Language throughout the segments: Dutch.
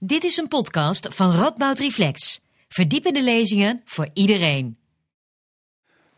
Dit is een podcast van Radboud Reflex. Verdiepende lezingen voor iedereen.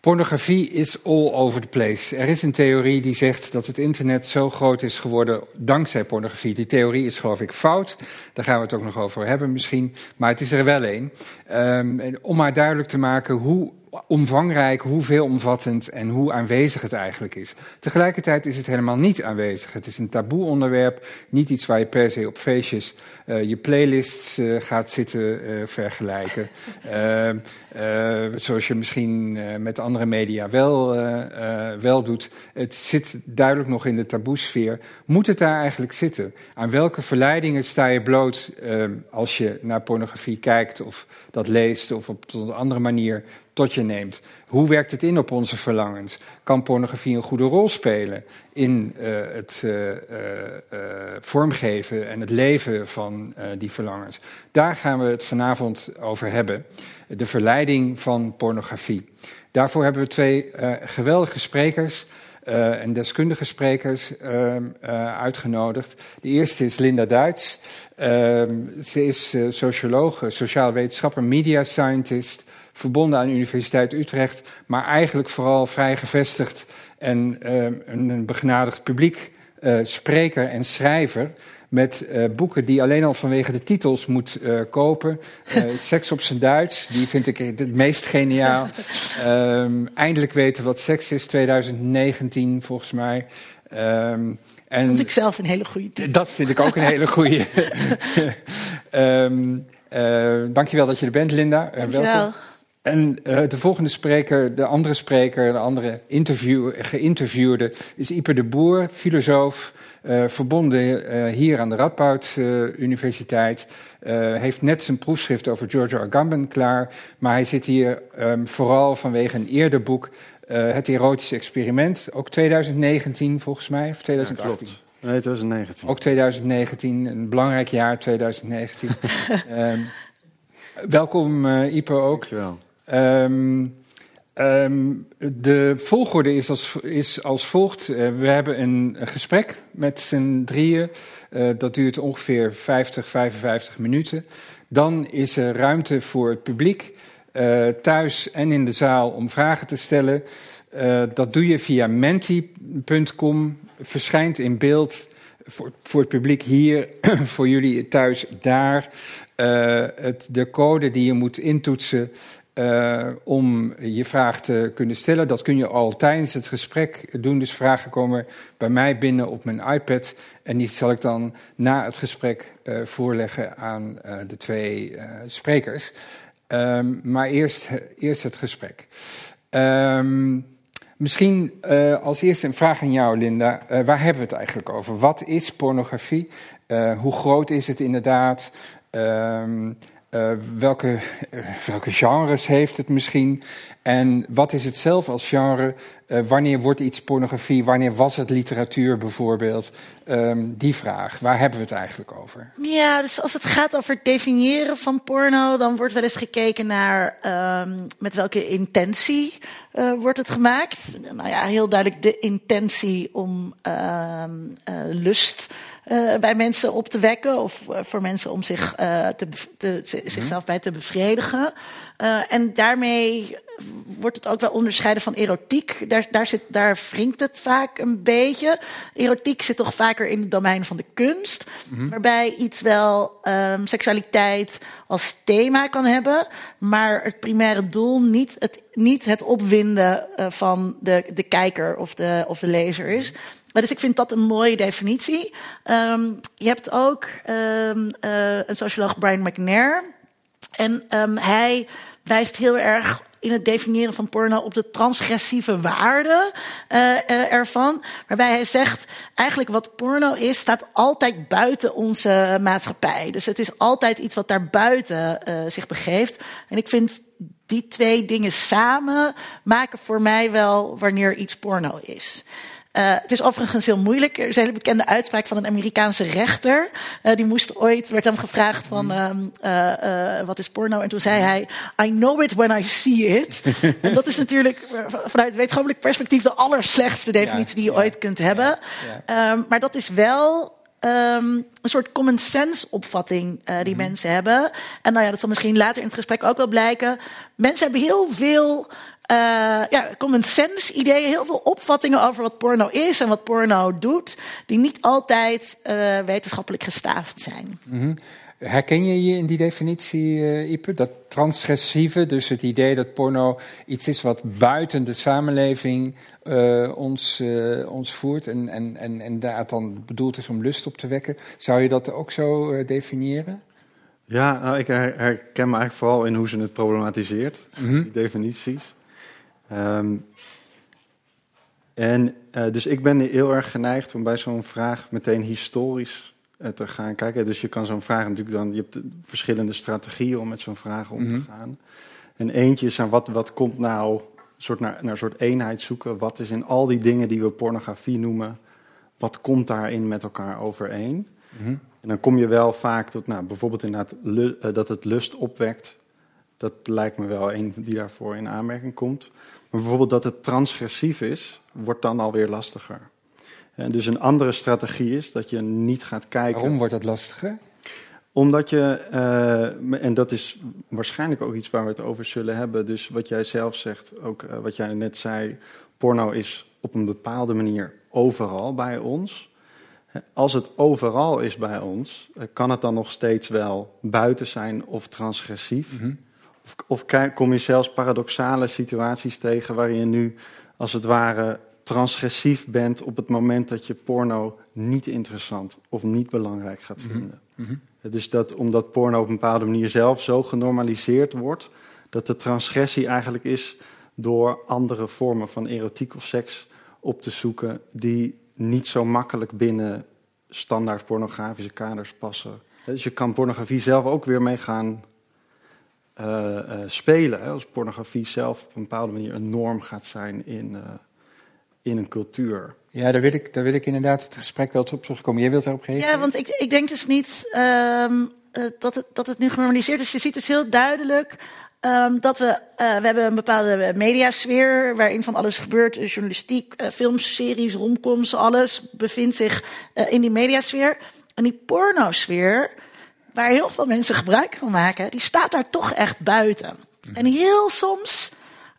Pornografie is all over the place. Er is een theorie die zegt dat het internet zo groot is geworden dankzij pornografie. Die theorie is geloof ik fout. Daar gaan we het ook nog over hebben misschien. Maar het is er wel een. Um, om maar duidelijk te maken hoe omvangrijk, hoe veelomvattend en hoe aanwezig het eigenlijk is. Tegelijkertijd is het helemaal niet aanwezig. Het is een taboe onderwerp, niet iets waar je per se op feestjes uh, je playlists uh, gaat zitten uh, vergelijken. Ehm, zoals je misschien met andere media wel, wel doet. Het zit duidelijk nog in de taboesfeer. Moet het daar eigenlijk zitten? Aan welke verleidingen sta je bloot ehm, als je naar pornografie kijkt of dat leest of op een andere manier tot je neemt. Hoe werkt het in op onze verlangens? Kan pornografie een goede rol spelen in uh, het uh, uh, vormgeven en het leven van die verlangens? Daar gaan we het vanavond over hebben. De verleiding van pornografie. Daarvoor hebben we twee geweldige sprekers. Uh, en deskundige sprekers uh, uitgenodigd. De eerste is Linda Duits. Ehm, ze is socioloog, sociaal wetenschapper, media scientist verbonden aan de Universiteit Utrecht, maar eigenlijk vooral vrij gevestigd en uh, een begenadigd publiek, uh, spreker en schrijver. Met uh, boeken die alleen al vanwege de titels moet kopen. seks op zijn Duits, die vind ik het meest geniaal. Ehm, eindelijk weten wat seks is, 2019 volgens mij. Um, en vond ik zelf een hele goede titel. Dat vind ik ook een hele goede. um, uh, dankjewel dat je er bent, Linda. Welkom. En uh, de volgende spreker, de andere spreker, de andere interview, geïnterviewde, is Iper de Boer, filosoof, uh, verbonden uh, hier aan de Radboud Universiteit. heeft net zijn proefschrift over Giorgio Agamben klaar, maar hij zit hier um, vooral vanwege een eerder boek, Het Erotische Experiment, ook 2019 volgens mij, of 2018. Ja. Nee, 2019. Ook 2019, een belangrijk jaar 2019. um, welkom Iper ook. Dankjewel. Um, de volgorde is als, is als volgt. Uh, we hebben een, gesprek met z'n drieën. Uh, dat duurt ongeveer 50, 55 minuten. Dan is er ruimte voor het publiek, uh, thuis en in de zaal, om vragen te stellen. dat doe je via menti.com. Verschijnt in beeld voor, voor, het publiek hier, voor jullie thuis daar. Het, de code die je moet intoetsen uh, om je vraag te kunnen stellen. Dat kun je al tijdens het gesprek doen. Dus vragen komen bij mij binnen op mijn iPad. En die zal ik dan na het gesprek uh, voorleggen aan uh, de twee sprekers. Um, maar eerst, eerst het gesprek. Um, misschien als eerste een vraag aan jou, Linda. waar hebben we het eigenlijk over? Wat is pornografie? hoe groot is het inderdaad? Um, uh, welke, uh, welke genres heeft het misschien? En wat is het zelf als genre? Uh, wanneer wordt iets pornografie? Wanneer was het literatuur bijvoorbeeld? Um, die vraag, waar hebben we het eigenlijk over? Ja, dus als het gaat over het definiëren van porno, dan wordt wel eens gekeken naar um, met welke intentie wordt het gemaakt. Nou ja, heel duidelijk de intentie om um, lust uh, bij mensen op te wekken of uh, voor mensen om zich, uh, te, te, te, zichzelf bij te bevredigen. en daarmee wordt het ook wel onderscheiden van erotiek. Daar, daar, zit, daar wringt het vaak een beetje. Erotiek zit toch vaker in het domein van de kunst, mm -hmm. waarbij iets wel um, seksualiteit als thema kan hebben, maar het primaire doel niet het, niet het opwinden van de, de kijker of de, of de lezer is. Dus ik vind dat een mooie definitie. Um, je hebt ook um, uh, een socioloog, Brian McNair. En um, hij wijst heel erg in het definiëren van porno op de transgressieve waarde uh, uh, ervan. Waarbij hij zegt, eigenlijk wat porno is, staat altijd buiten onze maatschappij. Dus het is altijd iets wat daar buiten uh, zich begeeft. En ik vind die twee dingen samen maken voor mij wel wanneer iets porno is. Uh, het is overigens heel moeilijk. Er is een hele bekende uitspraak van een Amerikaanse rechter. Uh, die moest ooit, werd hem gevraagd van, uh, wat is porno? En toen zei hij, I know it when I see it. en dat is natuurlijk vanuit wetenschappelijk perspectief de allerslechtste definitie die je ooit kunt hebben. Um, maar dat is wel ehm, een soort common sense opvatting uh, die mensen hebben. En nou ja, dat zal misschien later in het gesprek ook wel blijken. Mensen hebben heel veel uh, ja, common sense ideeën, heel veel opvattingen over wat porno is en wat porno doet, die niet altijd uh, wetenschappelijk gestaafd zijn. Mm -hmm. Herken je je in die definitie, uh, Ipe? Dat transgressieve, dus het idee dat porno iets is wat buiten de samenleving uh, ons, uh, ons voert en, en, en, en daar dan bedoeld is om lust op te wekken. Zou je dat ook zo uh, definiëren? Ja, nou, ik herken me eigenlijk vooral in hoe ze het problematiseert, mm -hmm. die definities. Um, en dus ik ben heel erg geneigd om bij zo'n vraag meteen historisch te gaan kijken. Dus je kan zo'n vraag natuurlijk dan, je hebt verschillende strategieën om met zo'n vraag om mm -hmm. te gaan. En eentje is aan wat, wat komt nou, soort naar, naar een soort eenheid zoeken. Wat is in al die dingen die we pornografie noemen, wat komt daarin met elkaar overeen? Mm -hmm. En dan kom je wel vaak tot, nou, bijvoorbeeld inderdaad, uh, dat het lust opwekt. Dat lijkt me wel een die daarvoor in aanmerking komt. Maar bijvoorbeeld dat het transgressief is, wordt dan alweer lastiger. En dus een andere strategie is dat je niet gaat kijken. Waarom wordt dat lastiger? Omdat je, uh, en dat is waarschijnlijk ook iets waar we het over zullen hebben. Dus wat jij zelf zegt, ook uh, wat jij net zei, porno is op een bepaalde manier overal bij ons. Als het overal is bij ons, uh, kan het dan nog steeds wel buiten zijn of transgressief? Mm -hmm. Of, of kom je zelfs paradoxale situaties tegen waarin je nu, als het ware, transgressief bent op het moment dat je porno niet interessant of niet belangrijk gaat vinden. Mm -hmm. Dus dat omdat porno op een bepaalde manier zelf zo genormaliseerd wordt, dat de transgressie eigenlijk is door andere vormen van erotiek of seks op te zoeken die niet zo makkelijk binnen standaard pornografische kaders passen. Dus je kan pornografie zelf ook weer mee gaan spelen. Hè? Als pornografie zelf op een bepaalde manier een norm gaat zijn in, uh, in een cultuur. Ja, daar wil, ik, daar wil ik inderdaad het gesprek wel op terugkomen. Jij wilt daarop reageren? Ja, want ik, ik denk dus niet um, dat, het, dat het nu genormaliseerd is. Je ziet dus heel duidelijk um, dat we, uh, we hebben een bepaalde mediasfeer waarin van alles gebeurt. Journalistiek, uh, films, series, romcoms, alles bevindt zich uh, in die mediasfeer. En die pornosfeer, waar heel veel mensen gebruik van maken, die staat daar toch echt buiten. Mm. En heel soms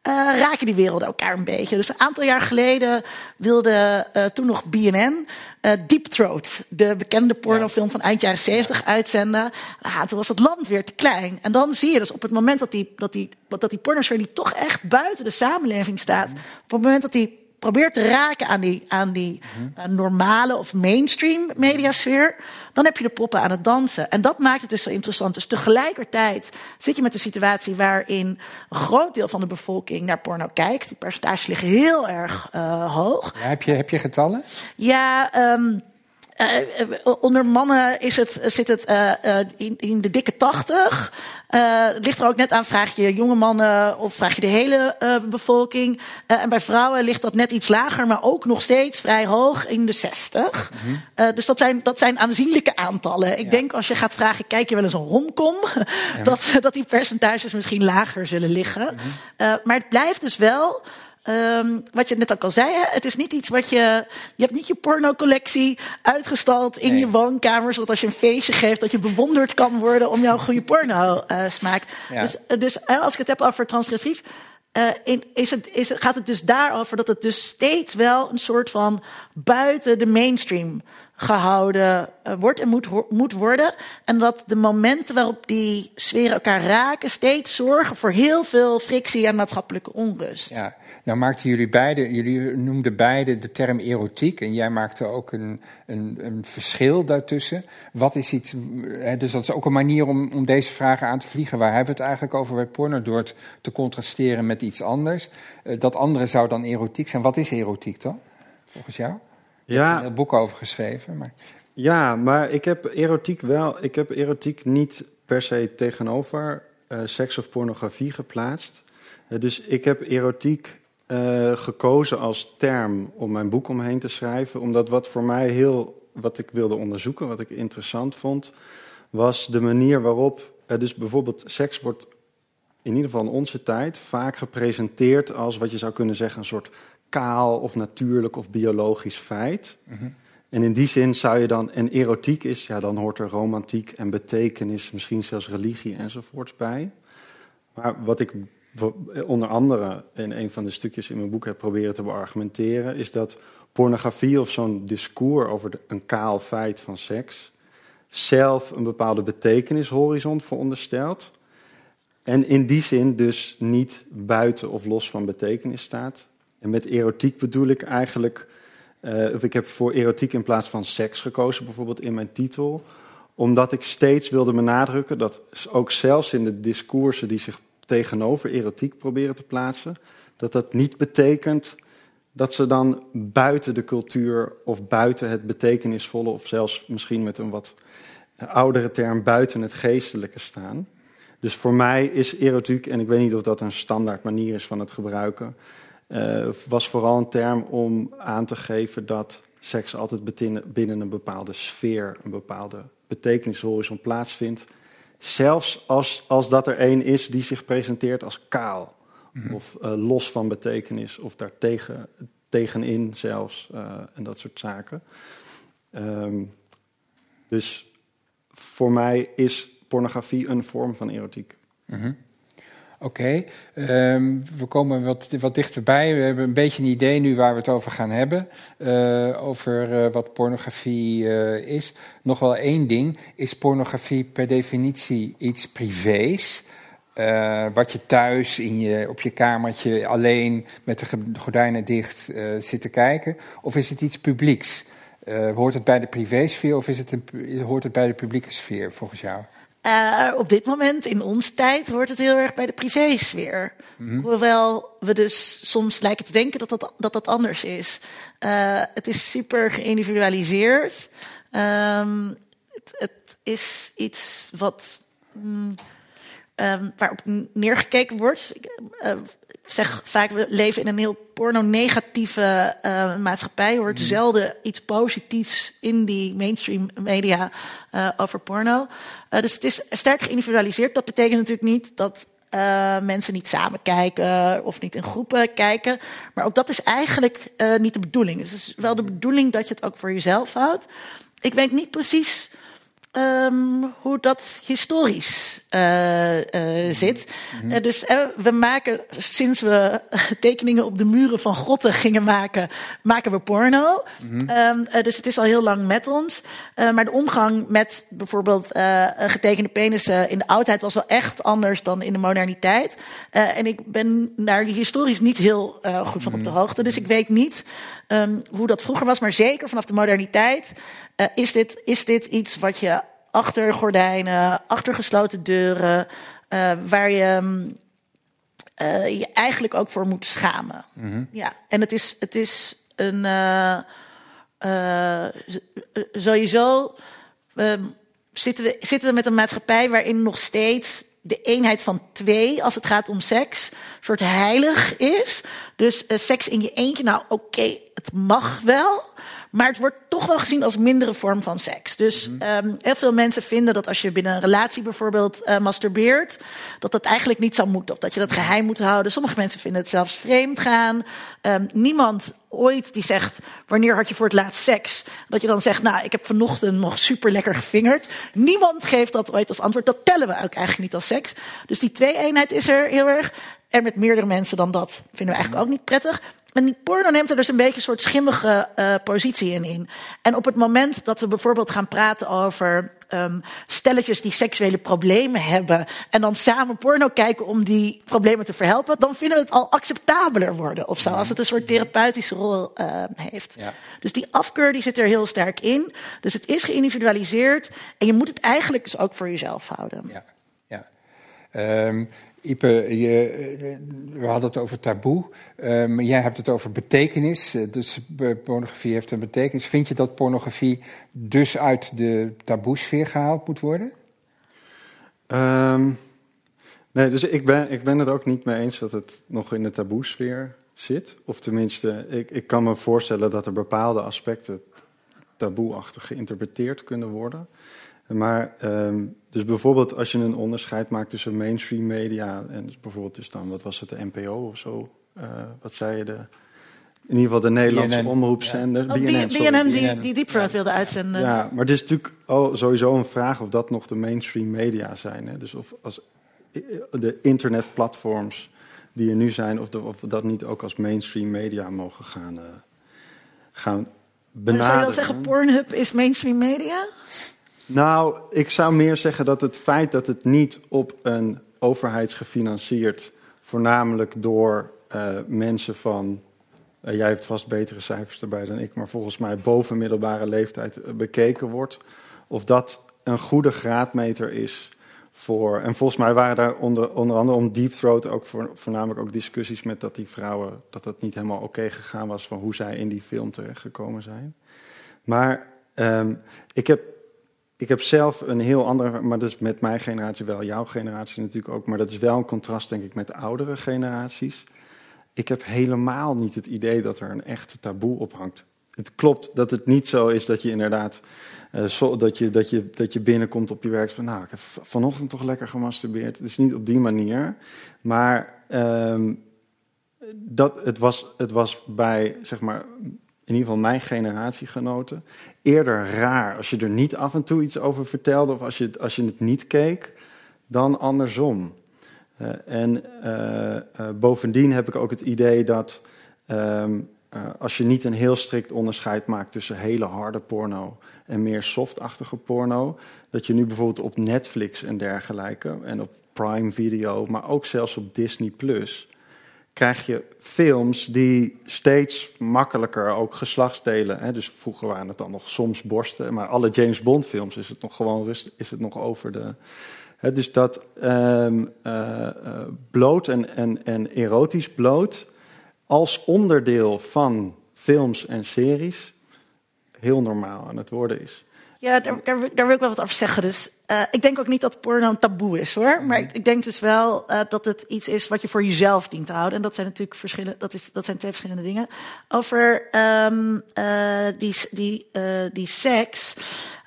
uh, raken die werelden elkaar een beetje. Dus een aantal jaar geleden wilde uh, toen nog BNN uh, Deep Throat, de bekende pornofilm van eind jaren 70, uitzenden. Ah, toen was het land weer te klein. En dan zie je dus op het moment dat die, dat die, dat die pornosfeer die toch echt buiten de samenleving staat, mm. op het moment dat die probeert te raken aan die, aan die mm-hmm. uh, normale of mainstream mediasfeer, dan heb je de poppen aan het dansen. En dat maakt het dus zo interessant. Dus tegelijkertijd zit je met een situatie waarin een groot deel van de bevolking naar porno kijkt. Die percentages liggen heel erg uh, hoog. Ja, heb, je, heb je getallen? Ja, um, Uh, onder mannen is het, zit het uh, in, in, de dikke tachtig. het ligt er ook net aan, vraag je jonge mannen of vraag je de hele bevolking. en bij vrouwen ligt dat net iets lager, maar ook nog steeds vrij hoog in de 60. Mm -hmm. dus dat zijn, dat zijn aanzienlijke aantallen. Ik ja. denk als je gaat vragen, kijk je wel eens een romcom, ja. dat, dat die percentages misschien lager zullen liggen. Mm -hmm. maar het blijft dus wel Um, wat je net ook al zei, hè? het is niet iets wat je. Je hebt niet je pornocollectie uitgestald in nee. je woonkamer, zodat als je een feestje geeft, dat je bewonderd kan worden om jouw goede porno-smaak. Uh, ja. Dus, dus als ik het heb over transgressief, uh, in, is het, is het, gaat het dus daarover dat het dus steeds wel een soort van buiten de mainstream gehouden uh, wordt en moet, moet worden. En dat de momenten waarop die sferen elkaar raken steeds zorgen voor heel veel frictie en maatschappelijke onrust. Ja, nou maakten jullie beide, jullie noemden beide de term erotiek en jij maakte ook een, een, een verschil daartussen. Wat is iets, hè, dus dat is ook een manier om, om deze vragen aan te vliegen. Waar hebben we het eigenlijk over bij porno? Door het te contrasteren met iets anders. Uh, dat andere zou dan erotiek zijn. Wat is erotiek dan, volgens jou? Je ja. hebt een heel boek over geschreven. Maar... Ja, maar ik heb erotiek wel. Ik heb erotiek niet per se tegenover uh, seks of pornografie geplaatst. Uh, dus ik heb erotiek uh, gekozen als term om mijn boek omheen te schrijven. Omdat wat voor mij heel. wat ik wilde onderzoeken, wat ik interessant vond. was de manier waarop. dus bijvoorbeeld seks wordt in ieder geval in onze tijd vaak gepresenteerd als wat je zou kunnen zeggen een soort kaal of natuurlijk of biologisch feit. Mm -hmm. En in die zin zou je dan, en erotiek is, ja, dan hoort er romantiek en betekenis, misschien zelfs religie enzovoorts bij. Maar wat ik onder andere in een van de stukjes in mijn boek heb proberen te beargumenteren, is dat pornografie of zo'n discours over een kaal feit van seks zelf een bepaalde betekenishorizon veronderstelt. En in die zin dus niet buiten of los van betekenis staat. En met erotiek bedoel ik eigenlijk, uh, of ik heb voor erotiek in plaats van seks gekozen, bijvoorbeeld in mijn titel, omdat ik steeds wilde benadrukken dat ook zelfs in de discoursen die zich tegenover erotiek proberen te plaatsen, dat dat niet betekent dat ze dan buiten de cultuur of buiten het betekenisvolle, of zelfs misschien met een wat oudere term buiten het geestelijke staan. Dus voor mij is erotiek, en ik weet niet of dat een standaard manier is van het gebruiken, uh, was vooral een term om aan te geven dat seks altijd binnen een bepaalde sfeer, een bepaalde betekenishorizon plaatsvindt. Zelfs als, als dat er één is die zich presenteert als kaal. Mhm. Of uh, los van betekenis, of daartegen tegenin zelfs. Uh, en dat soort zaken. Um, dus voor mij is pornografie een vorm van erotiek. Mm Oké, um, we komen wat, wat dichterbij. We hebben een beetje een idee nu waar we het over gaan hebben. Uh, over uh, wat pornografie uh, is. Nog wel één ding. Is pornografie per definitie iets privés? wat je thuis in je, op je kamertje alleen met de gordijnen dicht zit te kijken? Of is het iets publieks? hoort het bij de privésfeer of is het een, hoort het bij de publieke sfeer volgens jou? Uh, op dit moment, in ons tijd, hoort het heel erg bij de privésfeer. Mm Hoewel we dus soms lijken te denken dat dat, dat, dat anders is. Uh, het is super geïndividualiseerd. Um, het, het, is iets wat. Mm, um, waarop neergekeken wordt. Uh, zeg vaak, we leven in een heel porno-negatieve uh, maatschappij. Er wordt mm. zelden iets positiefs in die mainstream media uh, over porno. Dus het is sterk geïndividualiseerd. Dat betekent natuurlijk niet dat mensen niet samen kijken of niet in groepen kijken. Maar ook dat is eigenlijk niet de bedoeling. Dus het is wel de bedoeling dat je het ook voor jezelf houdt. Ik weet niet precies Um, hoe dat historisch uh, uh, zit. Mm -hmm. dus we maken, sinds we tekeningen op de muren van grotten gingen maken, maken we porno. Mm -hmm. um, dus het is al heel lang met ons. maar de omgang met bijvoorbeeld getekende penissen in de oudheid was wel echt anders dan in de moderniteit. en ik ben daar historisch niet heel goed van op de mhm. hoogte. Dus ik weet niet um, hoe dat vroeger was, maar zeker vanaf de moderniteit uh, is, dit, is dit iets wat je achter gordijnen, achter gesloten deuren, uh, waar je uh, je eigenlijk ook voor moet schamen. Mm -hmm. Ja, en het is, het is een sowieso zitten, we, zitten we met een maatschappij waarin nog steeds de eenheid van twee, als het gaat om seks, een soort heilig is. Dus uh, seks in je eentje, nou oké, het mag wel. Maar het wordt toch wel gezien als mindere vorm van seks. Dus mm -hmm. heel veel mensen vinden dat als je binnen een relatie bijvoorbeeld uh, masturbeert, dat dat eigenlijk niet zou moeten. Of dat je dat geheim moet houden. Sommige mensen vinden het zelfs vreemd gaan. Um, niemand ooit die zegt, wanneer had je voor het laatst seks? Dat je dan zegt, nou, ik heb vanochtend nog super lekker gevingerd. Niemand geeft dat ooit als antwoord. Dat tellen we ook eigenlijk niet als seks. Dus die twee-eenheid is er heel erg. En met meerdere mensen dan dat vinden we eigenlijk ook niet prettig. En die porno neemt er dus een beetje een soort schimmige uh, positie in, in. En op het moment dat we bijvoorbeeld gaan praten over um, stelletjes die seksuele problemen hebben. en dan samen porno kijken om die problemen te verhelpen. dan vinden we het al acceptabeler worden of zo. Als het een soort therapeutische rol uh, heeft. Ja. Dus die afkeur die zit er heel sterk in. Dus het is geïndividualiseerd. en je moet het eigenlijk dus ook voor jezelf houden. Ja, ja. Um, Ipe, je, we hadden het over taboe, maar jij hebt het over betekenis. Uh, dus pornografie heeft een betekenis. Vind je dat pornografie dus uit de taboesfeer gehaald moet worden? Um, nee, dus ik ben, ik ben het ook niet mee eens dat het nog in de taboesfeer zit. Of tenminste, ik, ik kan me voorstellen dat er bepaalde aspecten taboeachtig geïnterpreteerd kunnen worden. Maar um, dus bijvoorbeeld als je een onderscheid maakt tussen mainstream media en dus bijvoorbeeld dus dan, wat was het, de NPO of zo? Uh, wat zei je, de, in ieder geval de Nederlandse BNN, omroepzender. Oh, BNN, B- sorry. BNN die, die Throat wilde uitzenden. Ja, maar het is natuurlijk oh, sowieso een vraag of dat nog de mainstream media zijn. Hè? Dus of als de internetplatforms die er nu zijn, of, de, of we dat niet ook als mainstream media mogen gaan, eh, gaan Maar benaderen. zou je dan zeggen, Pornhub is mainstream media? Nou, ik zou meer zeggen dat het feit dat het niet op een overheidsgefinancierd, voornamelijk door eh, mensen van, eh, jij hebt vast betere cijfers erbij dan ik, maar volgens mij boven middelbare leeftijd eh, bekeken wordt, of dat een goede graadmeter is voor. En volgens mij waren daar onder, onder andere om Deep Throat ook voor, voornamelijk ook discussies met dat die vrouwen, dat dat niet helemaal oké gegaan was van hoe zij in die film terechtgekomen zijn. Maar ehm, ik heb ik heb zelf een heel andere, maar dat is met mijn generatie wel, jouw generatie natuurlijk ook, maar dat is wel een contrast denk ik met de oudere generaties. Ik heb helemaal niet het idee dat er een echte taboe op hangt. Het klopt dat het niet zo is dat je inderdaad, eh, zo- dat, je, dat, je, dat je binnenkomt op je werk van, nou, ik heb vanochtend toch lekker gemasturbeerd. Het is niet op die manier, maar ehm, dat, het, was, het was bij, zeg maar, in ieder geval mijn generatiegenoten, eerder raar als je er niet af en toe iets over vertelde of als je, het- als je het niet keek, dan andersom. Eh, en eh, eh, bovendien heb ik ook het idee dat ehm, eh, als je niet een heel strikt onderscheid maakt tussen hele harde porno en meer softachtige porno, dat je nu bijvoorbeeld op Netflix en dergelijke en op Prime Video, maar ook zelfs op Disney Plus, krijg je films die steeds makkelijker ook geslachtsdelen. Hè? Dus vroeger waren het dan nog soms borsten, maar alle James Bond films is het nog gewoon rust, is het nog over de. Hè, dus dat ehm, eh, eh, bloot en, en, en erotisch bloot als onderdeel van films en series heel normaal aan het worden is. Ja, daar, daar, wil- daar wil ik wel wat over zeggen. Dus eh, ik denk ook niet dat porno een taboe is hoor. Maar ik, ik denk dus wel eh, dat het iets is wat je voor jezelf dient te houden. En dat zijn natuurlijk verschillen, dat, is, dat zijn twee verschillende dingen. Over ehm, eh, die, die, die seks.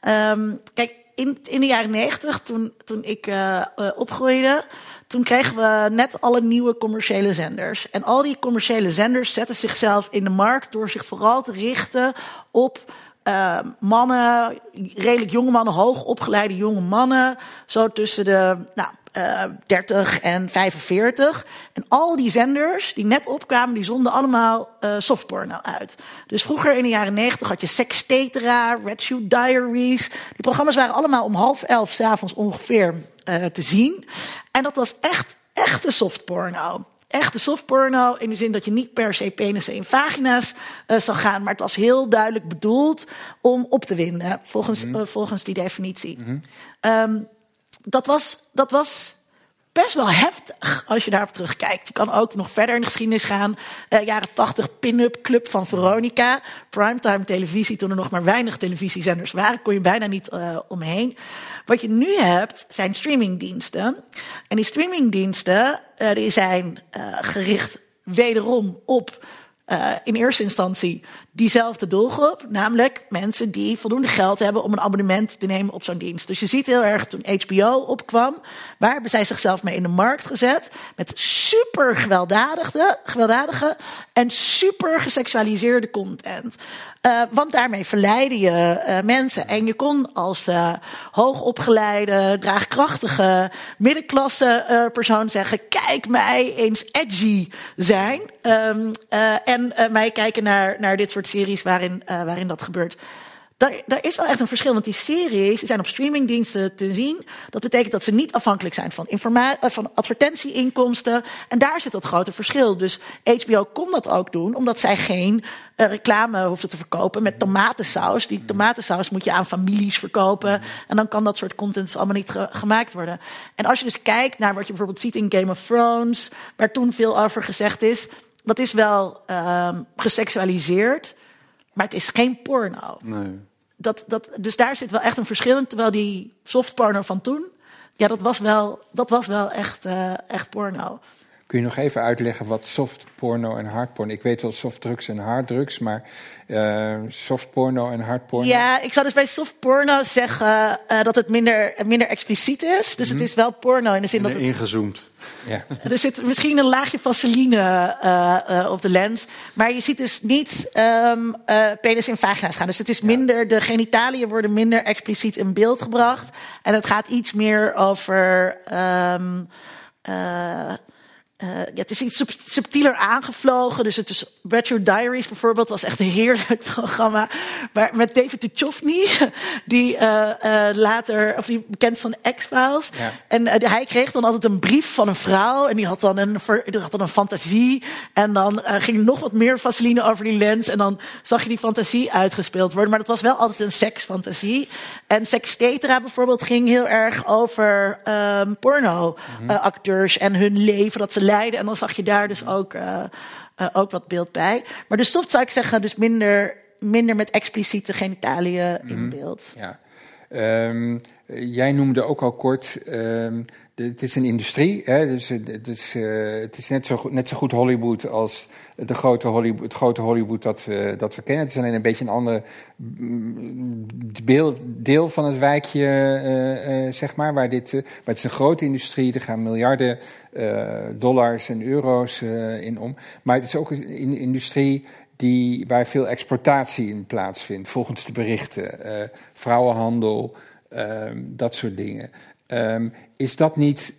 Ehm, kijk, in, in de jaren negentig, toen, toen ik opgroeide, toen kregen we net alle nieuwe commerciële zenders. En al die commerciële zenders zetten zichzelf in de markt door zich vooral te richten op eh, mannen, redelijk jonge mannen, hoog opgeleide jonge mannen, zo tussen de nou, eh 30 en 45. En al die zenders die net opkwamen, die zonden allemaal eh softporno uit. Dus vroeger in de jaren 90 had je Sextetera, Red Shoe Diaries. Die programma's waren allemaal om half elf s'avonds ongeveer te zien. En dat was echt, echte softporno echte softporno. In de zin dat je niet per se penissen in vagina's eh zou gaan. Maar het was heel duidelijk bedoeld om op te winden. Volgens, eh, volgens die definitie. Ehm, dat, was, dat was best wel heftig als je daarop terugkijkt. Je kan ook nog verder in de geschiedenis gaan. Eh, jaren 80 pin-up club van Veronica. Primetime televisie, toen er nog maar weinig televisiezenders waren. Kon je bijna niet eh, omheen. Wat je nu hebt, zijn streamingdiensten. En die streamingdiensten eh, die zijn gericht wederom op eh, in eerste instantie diezelfde doelgroep. Namelijk mensen die voldoende geld hebben om een abonnement te nemen op zo'n dienst. Dus je ziet heel erg toen HBO opkwam, waar hebben zij zichzelf mee in de markt gezet. Met super gewelddadige, gewelddadige en super geseksualiseerde content. Eh, want daarmee verleidde je eh, mensen. En je kon als eh, hoogopgeleide, draagkrachtige, middenklasse persoon zeggen: Kijk mij eens edgy zijn. Ehm, eh, en mij kijken naar, naar dit soort series waarin, waarin dat gebeurt. Daar, daar is wel echt een verschil, want die series zijn op streamingdiensten te zien. Dat betekent dat ze niet afhankelijk zijn van, eh, van advertentieinkomsten. En daar zit dat grote verschil. Dus HBO kon dat ook doen, omdat zij geen eh, reclame hoefden te verkopen met tomatensaus. Die tomatensaus moet je aan families verkopen. En dan kan dat soort content allemaal niet ge- gemaakt worden. En als je dus kijkt naar wat je bijvoorbeeld ziet in Game of Thrones, waar toen veel over gezegd is, dat is wel ehm, geseksualiseerd. Maar het is geen porno. Nee. Dat, dat, dus daar zit wel echt een verschil in. Terwijl die softporno van toen, ja, dat was wel, dat was wel echt, eh, echt porno. Kun Kun je nog even uitleggen wat soft porno en hard porno... Ik weet wel softdrugs en harddrugs, maar uh, soft porno en hard porno... Ja, ik zou dus bij soft porno zeggen uh, dat het minder, minder expliciet is. Dus mm -hmm. het is wel porno in de zin en dat het... ingezoomd. Ja. Er zit misschien een laagje vaseline uh, op de lens. Maar je ziet dus niet um, penis in vagina's gaan. Dus het is minder, de genitaliën worden minder expliciet in beeld gebracht. En het gaat iets meer over... Um, uh, ja, het is iets subtieler aangevlogen. Dus het is Retro Diaries bijvoorbeeld was echt een heerlijk programma. Maar met David Duchovny, die uh, uh, later, of die bekend van X-Files. Ja. En hij kreeg dan altijd een brief van een vrouw. En die had dan een, die had dan een fantasie. En dan ging nog wat meer vaseline over die lens. En dan zag je die fantasie uitgespeeld worden. Maar dat was wel altijd een seksfantasie. En Sextetra bijvoorbeeld ging heel erg over um, porno-acteurs. -hmm. en hun leven, dat ze leiden. En dan zag je daar dus ook, uh, uh, ook wat beeld bij. Maar de soft zou ik zeggen, dus minder, minder met expliciete genitaliën in Mhm. beeld. Ja. Um, jij noemde ook al kort, de, het is een industrie, hè, dus het is, het is net, zo goed, net zo goed Hollywood als de grote Hollywood, het grote Hollywood dat we, dat kennen. Het is alleen een beetje een ander deel, deel van het wijkje, uh, zeg maar, waar dit, maar het is een grote industrie, er gaan miljarden dollars en euro's in om. Maar het is ook een industrie die, waar veel exploitatie in plaatsvindt, volgens de berichten. Vrouwenhandel, dat soort dingen. Um, is dat niet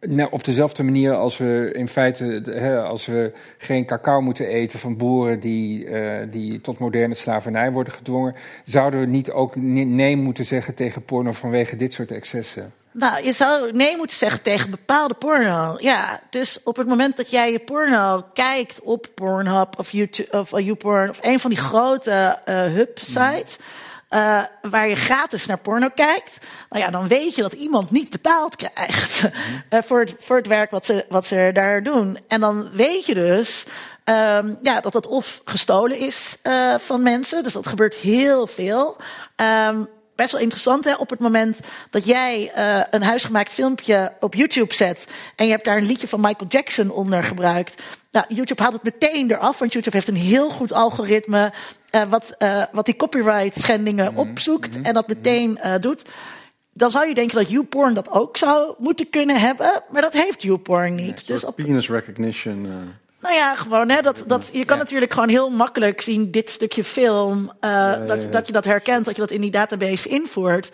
nou, op dezelfde manier als we in feite, hè, als we geen cacao moeten eten van boeren die, uh, die tot moderne slavernij worden gedwongen, zouden we niet ook nee moeten zeggen tegen porno vanwege dit soort excessen? Nou, je zou nee moeten zeggen tegen bepaalde porno. Ja, dus op het moment dat jij je porno kijkt op Pornhub of YouTube of YouPorn of een van die grote uh, hub-sites. Uh, waar je gratis naar porno kijkt, nou ja, dan weet je dat iemand niet betaald krijgt uh, voor, het, voor het werk wat ze, wat ze daar doen. En dan weet je dus um, ja, dat dat of gestolen is uh, van mensen, dus dat gebeurt heel veel. Um, best wel interessant, hè? Op het moment dat jij uh, een huisgemaakt filmpje op YouTube zet en je hebt daar een liedje van Michael Jackson onder gebruikt. Nou, YouTube haalt het meteen eraf, want YouTube heeft een heel goed algoritme uh, wat, uh, wat die copyright schendingen mm -hmm. opzoekt mm -hmm. en dat meteen doet. Dan zou je denken dat YouPorn dat ook zou moeten kunnen hebben, maar dat heeft YouPorn niet. Ja, dus op penis recognition. Nou ja, gewoon, hè, dat, dat, je kan ja. natuurlijk gewoon heel makkelijk zien, dit stukje film, uh, ja, dat, ja, dat je dat herkent, dat je dat in die database invoert.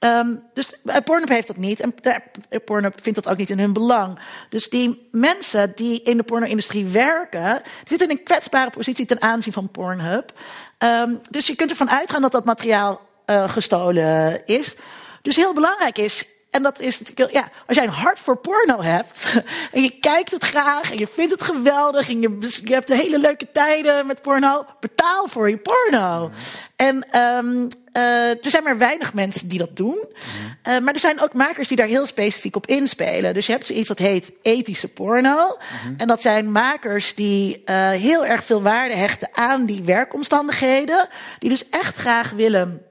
Um, dus uh, Pornhub heeft dat niet en uh, Pornhub vindt dat ook niet in hun belang. Dus die mensen die in de porno-industrie werken, zitten in een kwetsbare positie ten aanzien van Pornhub. Um, dus je kunt ervan uitgaan dat dat materiaal uh, gestolen is. Dus heel belangrijk is, en dat is natuurlijk, ja, als jij een hart voor porno hebt en je kijkt het graag en je vindt het geweldig en je, je hebt de hele leuke tijden met porno, betaal voor je porno. En um, uh, er zijn maar weinig mensen die dat doen. Uh, maar er zijn ook makers die daar heel specifiek op inspelen. Dus je hebt zoiets dat heet ethische porno. Mm-hmm. En dat zijn makers die uh, heel erg veel waarde hechten aan die werkomstandigheden. Die dus echt graag willen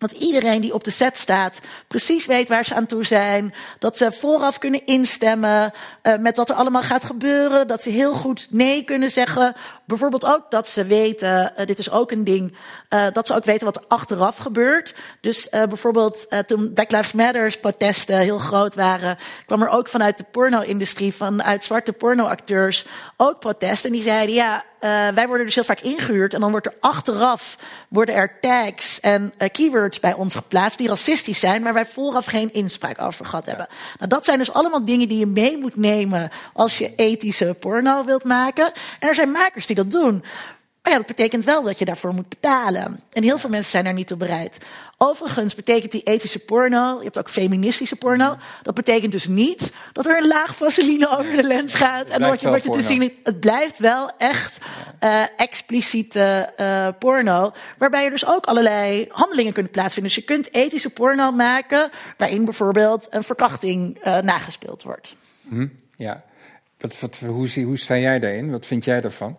dat iedereen die op de set staat precies weet waar ze aan toe zijn. Dat ze vooraf kunnen instemmen uh, met wat er allemaal gaat gebeuren. Dat ze heel goed nee kunnen zeggen. Bijvoorbeeld ook dat ze weten, uh, dit is ook een ding, uh, dat ze ook weten wat er achteraf gebeurt. Dus bijvoorbeeld toen Black Lives Matter protesten heel groot waren, kwam er ook vanuit de porno-industrie, vanuit zwarte pornoacteurs, ook protesten. En die zeiden, ja, uh, wij worden dus heel vaak ingehuurd en dan wordt er achteraf worden er tags en uh, keywords bij ons geplaatst die racistisch zijn, waar wij vooraf geen inspraak over gehad hebben. Ja. Nou, dat zijn dus allemaal dingen die je mee moet nemen als je ethische porno wilt maken. En er zijn makers die dat doen. Maar ja, dat betekent wel dat je daarvoor moet betalen. En heel veel mensen zijn daar niet toe bereid. Overigens betekent die ethische porno, je hebt ook feministische porno, dat betekent dus niet dat er een laag vaseline over de lens gaat en wat je, wat je te zien Het blijft wel echt uh, expliciete uh, porno, waarbij er dus ook allerlei handelingen kunnen plaatsvinden. Dus je kunt ethische porno maken waarin bijvoorbeeld een verkrachting uh, nagespeeld wordt. Mm, ja, wat, wat, hoe, hoe sta jij daarin? Wat vind jij daarvan?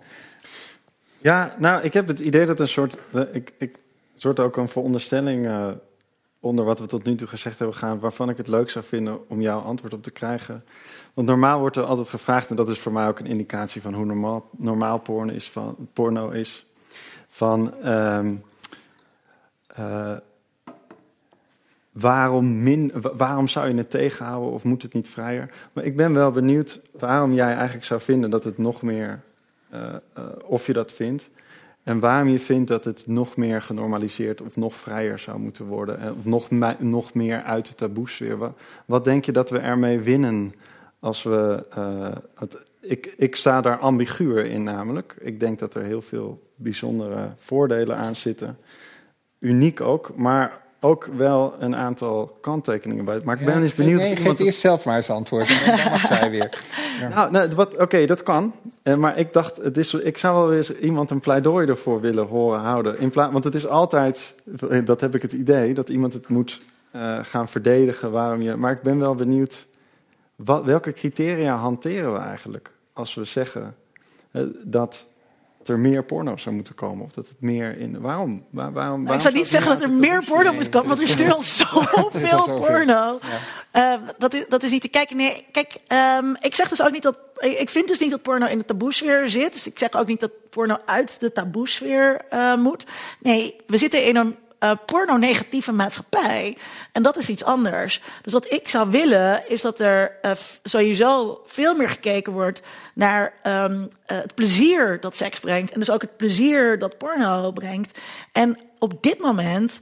Ja, nou, ik heb het idee dat een soort. Ik, ik soort ook een veronderstelling uh, onder wat we tot nu toe gezegd hebben gaan, waarvan ik het leuk zou vinden om jouw antwoord op te krijgen. Want normaal wordt er altijd gevraagd, en dat is voor mij ook een indicatie van hoe normaal, normaal porno, is, van, porno is. Van ehm, eh, waarom, min, waarom zou je het tegenhouden of moet het niet vrijer? Maar ik ben wel benieuwd waarom jij eigenlijk zou vinden dat het nog meer, uh, uh, of je dat vindt. En waarom je vindt dat het nog meer genormaliseerd of nog vrijer zou moeten worden. Of nog, nog meer uit de taboesfeer. Wat, wat denk je dat we ermee winnen als we. Ik, ik sta daar ambiguur in namelijk. Ik denk dat er heel veel bijzondere voordelen aan zitten. Uniek ook, maar ook wel een aantal kanttekeningen bij. Maar ik ben eens benieuwd. Nee, geef eerst zelf maar eens antwoord. En dan mag zij weer. Ja. Nou, nou oké, dat kan. Uh, maar ik dacht, het is, ik zou wel eens iemand een pleidooi ervoor willen horen houden. In want het is altijd, dat heb ik het idee, dat iemand het moet uh, gaan verdedigen. Waarom je, maar ik ben wel benieuwd, wat, welke criteria hanteren we eigenlijk als we zeggen uh, dat er meer porno zou moeten komen. Of dat het meer in. Waarom? Waar, waarom, waarom ik zou niet zeggen dat er meer porno moet komen, want er is nu al zoveel porno. Ja. Uh, dat, is, dat is niet te kijken. Nee, kijk, um, ik zeg dus ook niet dat. Ik vind dus niet dat porno in de taboesfeer zit. Dus ik zeg ook niet dat porno uit de taboesfeer uh, moet. Nee, we zitten in een uh, porno-negatieve maatschappij. En dat is iets anders. Dus wat ik zou willen, is dat er uh, sowieso veel meer gekeken wordt naar um, uh, het plezier dat seks brengt. En dus ook het plezier dat porno brengt. En op dit moment,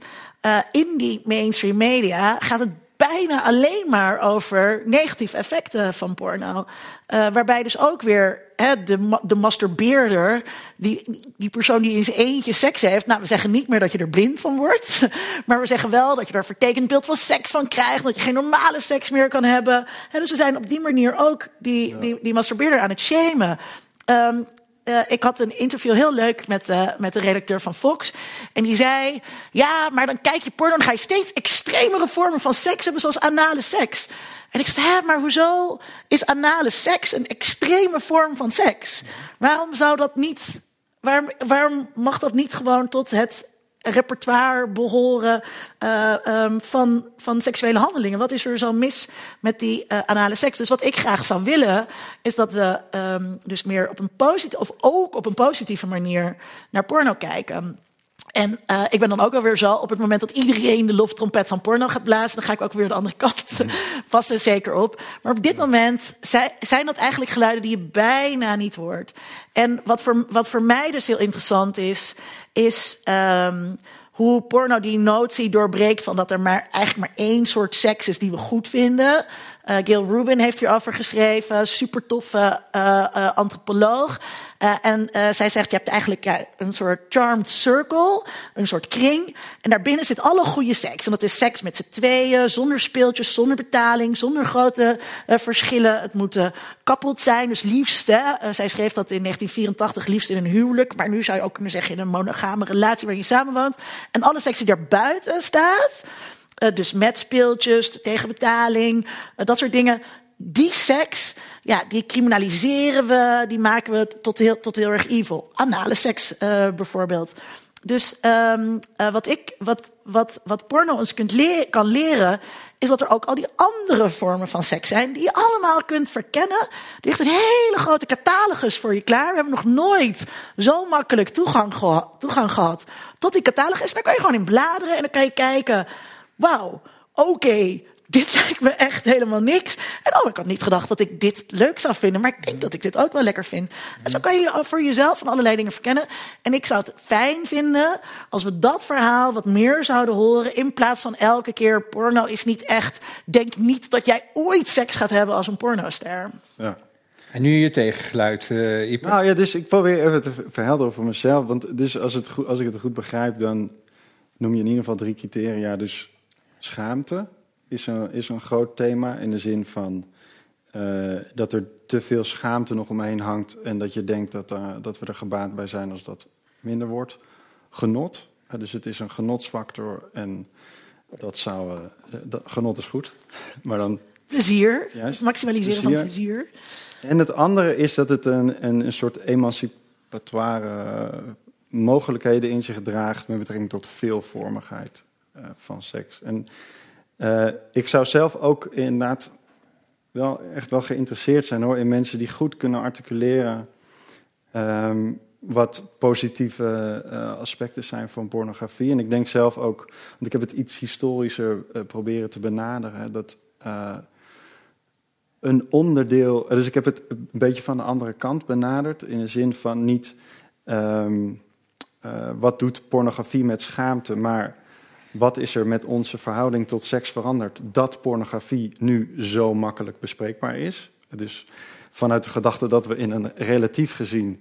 in die mainstream media, gaat het bijna alleen maar over negatieve effecten van porno. Uh, waarbij dus ook weer hè, de, de masturbeerder, die, die persoon die in zijn eentje seks heeft. Nou, we zeggen niet meer dat je er blind van wordt. Maar we zeggen wel dat je een vertekend beeld van seks van krijgt. Dat je geen normale seks meer kan hebben. Hè, dus we zijn op die manier ook die, die, die masturbeerder aan het shamen. Um, uh, ik had een interview heel leuk met, uh, met de redacteur van Fox. En die zei: Ja, maar dan kijk je porno, dan ga je steeds extremere vormen van seks hebben, zoals anale seks. En ik zei: Hé, maar hoezo is anale seks een extreme vorm van seks? Waarom zou dat niet. Waarom, waarom mag dat niet gewoon tot het repertoire behoren uh, van, van seksuele handelingen. Wat is er zo mis met die uh, anale seks? Dus wat ik graag zou willen, is dat we um, dus meer op een positieve, of ook op een positieve manier naar porno kijken. En uh, ik ben dan ook alweer zo, op het moment dat iedereen de loftrompet van porno gaat blazen, dan ga ik ook weer de andere kant vast en zeker op. Maar op dit moment zijn dat eigenlijk geluiden die je bijna niet hoort. En wat voor, wat voor mij dus heel interessant is, is um, hoe porno die notie doorbreekt van dat er maar, eigenlijk maar één soort seks is die we goed vinden. Uh, Gail Rubin heeft hierover geschreven, super toffe uh, uh, antropoloog. en zij zegt, je hebt eigenlijk een soort charmed circle, een soort kring. En daarbinnen zit alle goede seks. En dat is seks met z'n tweeën, zonder speeltjes, zonder betaling, zonder grote verschillen. Het moet kappeld zijn, dus liefst. Hè, zij schreef dat in 1984 liefst in een huwelijk. Maar nu zou je ook kunnen zeggen in een monogame relatie waar je samenwoont. En alle seks die daarbuiten staat... Uh, dus met speeltjes, tegen betaling, uh, dat soort dingen. Die seks, ja, die criminaliseren we, die maken we tot heel, tot heel erg evil. Anale seks uh, bijvoorbeeld. Dus um, wat, ik, wat, wat, wat porno ons kunt le kan leren, is dat er ook al die andere vormen van seks zijn, die je allemaal kunt verkennen. Er ligt een hele grote catalogus voor je klaar. We hebben nog nooit zo makkelijk toegang, geha toegang gehad tot die catalogus. Dan kan je gewoon in bladeren en dan kan je kijken wauw, oké, okay, dit lijkt me echt helemaal niks. En oh, ik had niet gedacht dat ik dit leuk zou vinden, maar ik denk dat ik dit ook wel lekker vind. En zo kan je voor jezelf van allerlei dingen verkennen. En ik zou het fijn vinden als we dat verhaal wat meer zouden horen, in plaats van elke keer porno is niet echt. Denk niet dat jij ooit seks gaat hebben als een pornoster. Ja. En nu je tegengeluid, uh, Ipe. Nou ja, dus ik probeer even te verhelderen voor mezelf. Want dus als, het goed, als ik het goed begrijp, dan noem je in ieder geval drie criteria. Dus schaamte is een, is een groot thema in de zin van uh, dat er te veel schaamte nog omheen hangt en dat je denkt dat, uh, dat we er gebaat bij zijn als dat minder wordt. Genot, uh, dus het is een genotsfactor en dat zou. Dat, genot is goed, maar dan. Plezier, juist, maximaliseren plezier. van plezier. En het andere is dat het een, een, een soort emancipatoire mogelijkheden in zich draagt met betrekking tot veelvormigheid. Van seks. En ik zou zelf ook inderdaad wel echt wel geïnteresseerd zijn hoor, in mensen die goed kunnen articuleren ehm, wat positieve aspecten zijn van pornografie. En ik denk zelf ook, want ik heb het iets historischer proberen te benaderen, dat een onderdeel. Dus ik heb het een beetje van de andere kant benaderd. In de zin van niet ehm, eh, wat doet pornografie met schaamte, maar wat is er met onze verhouding tot seks veranderd dat pornografie nu zo makkelijk bespreekbaar is. Dus vanuit de gedachte dat we in een relatief gezien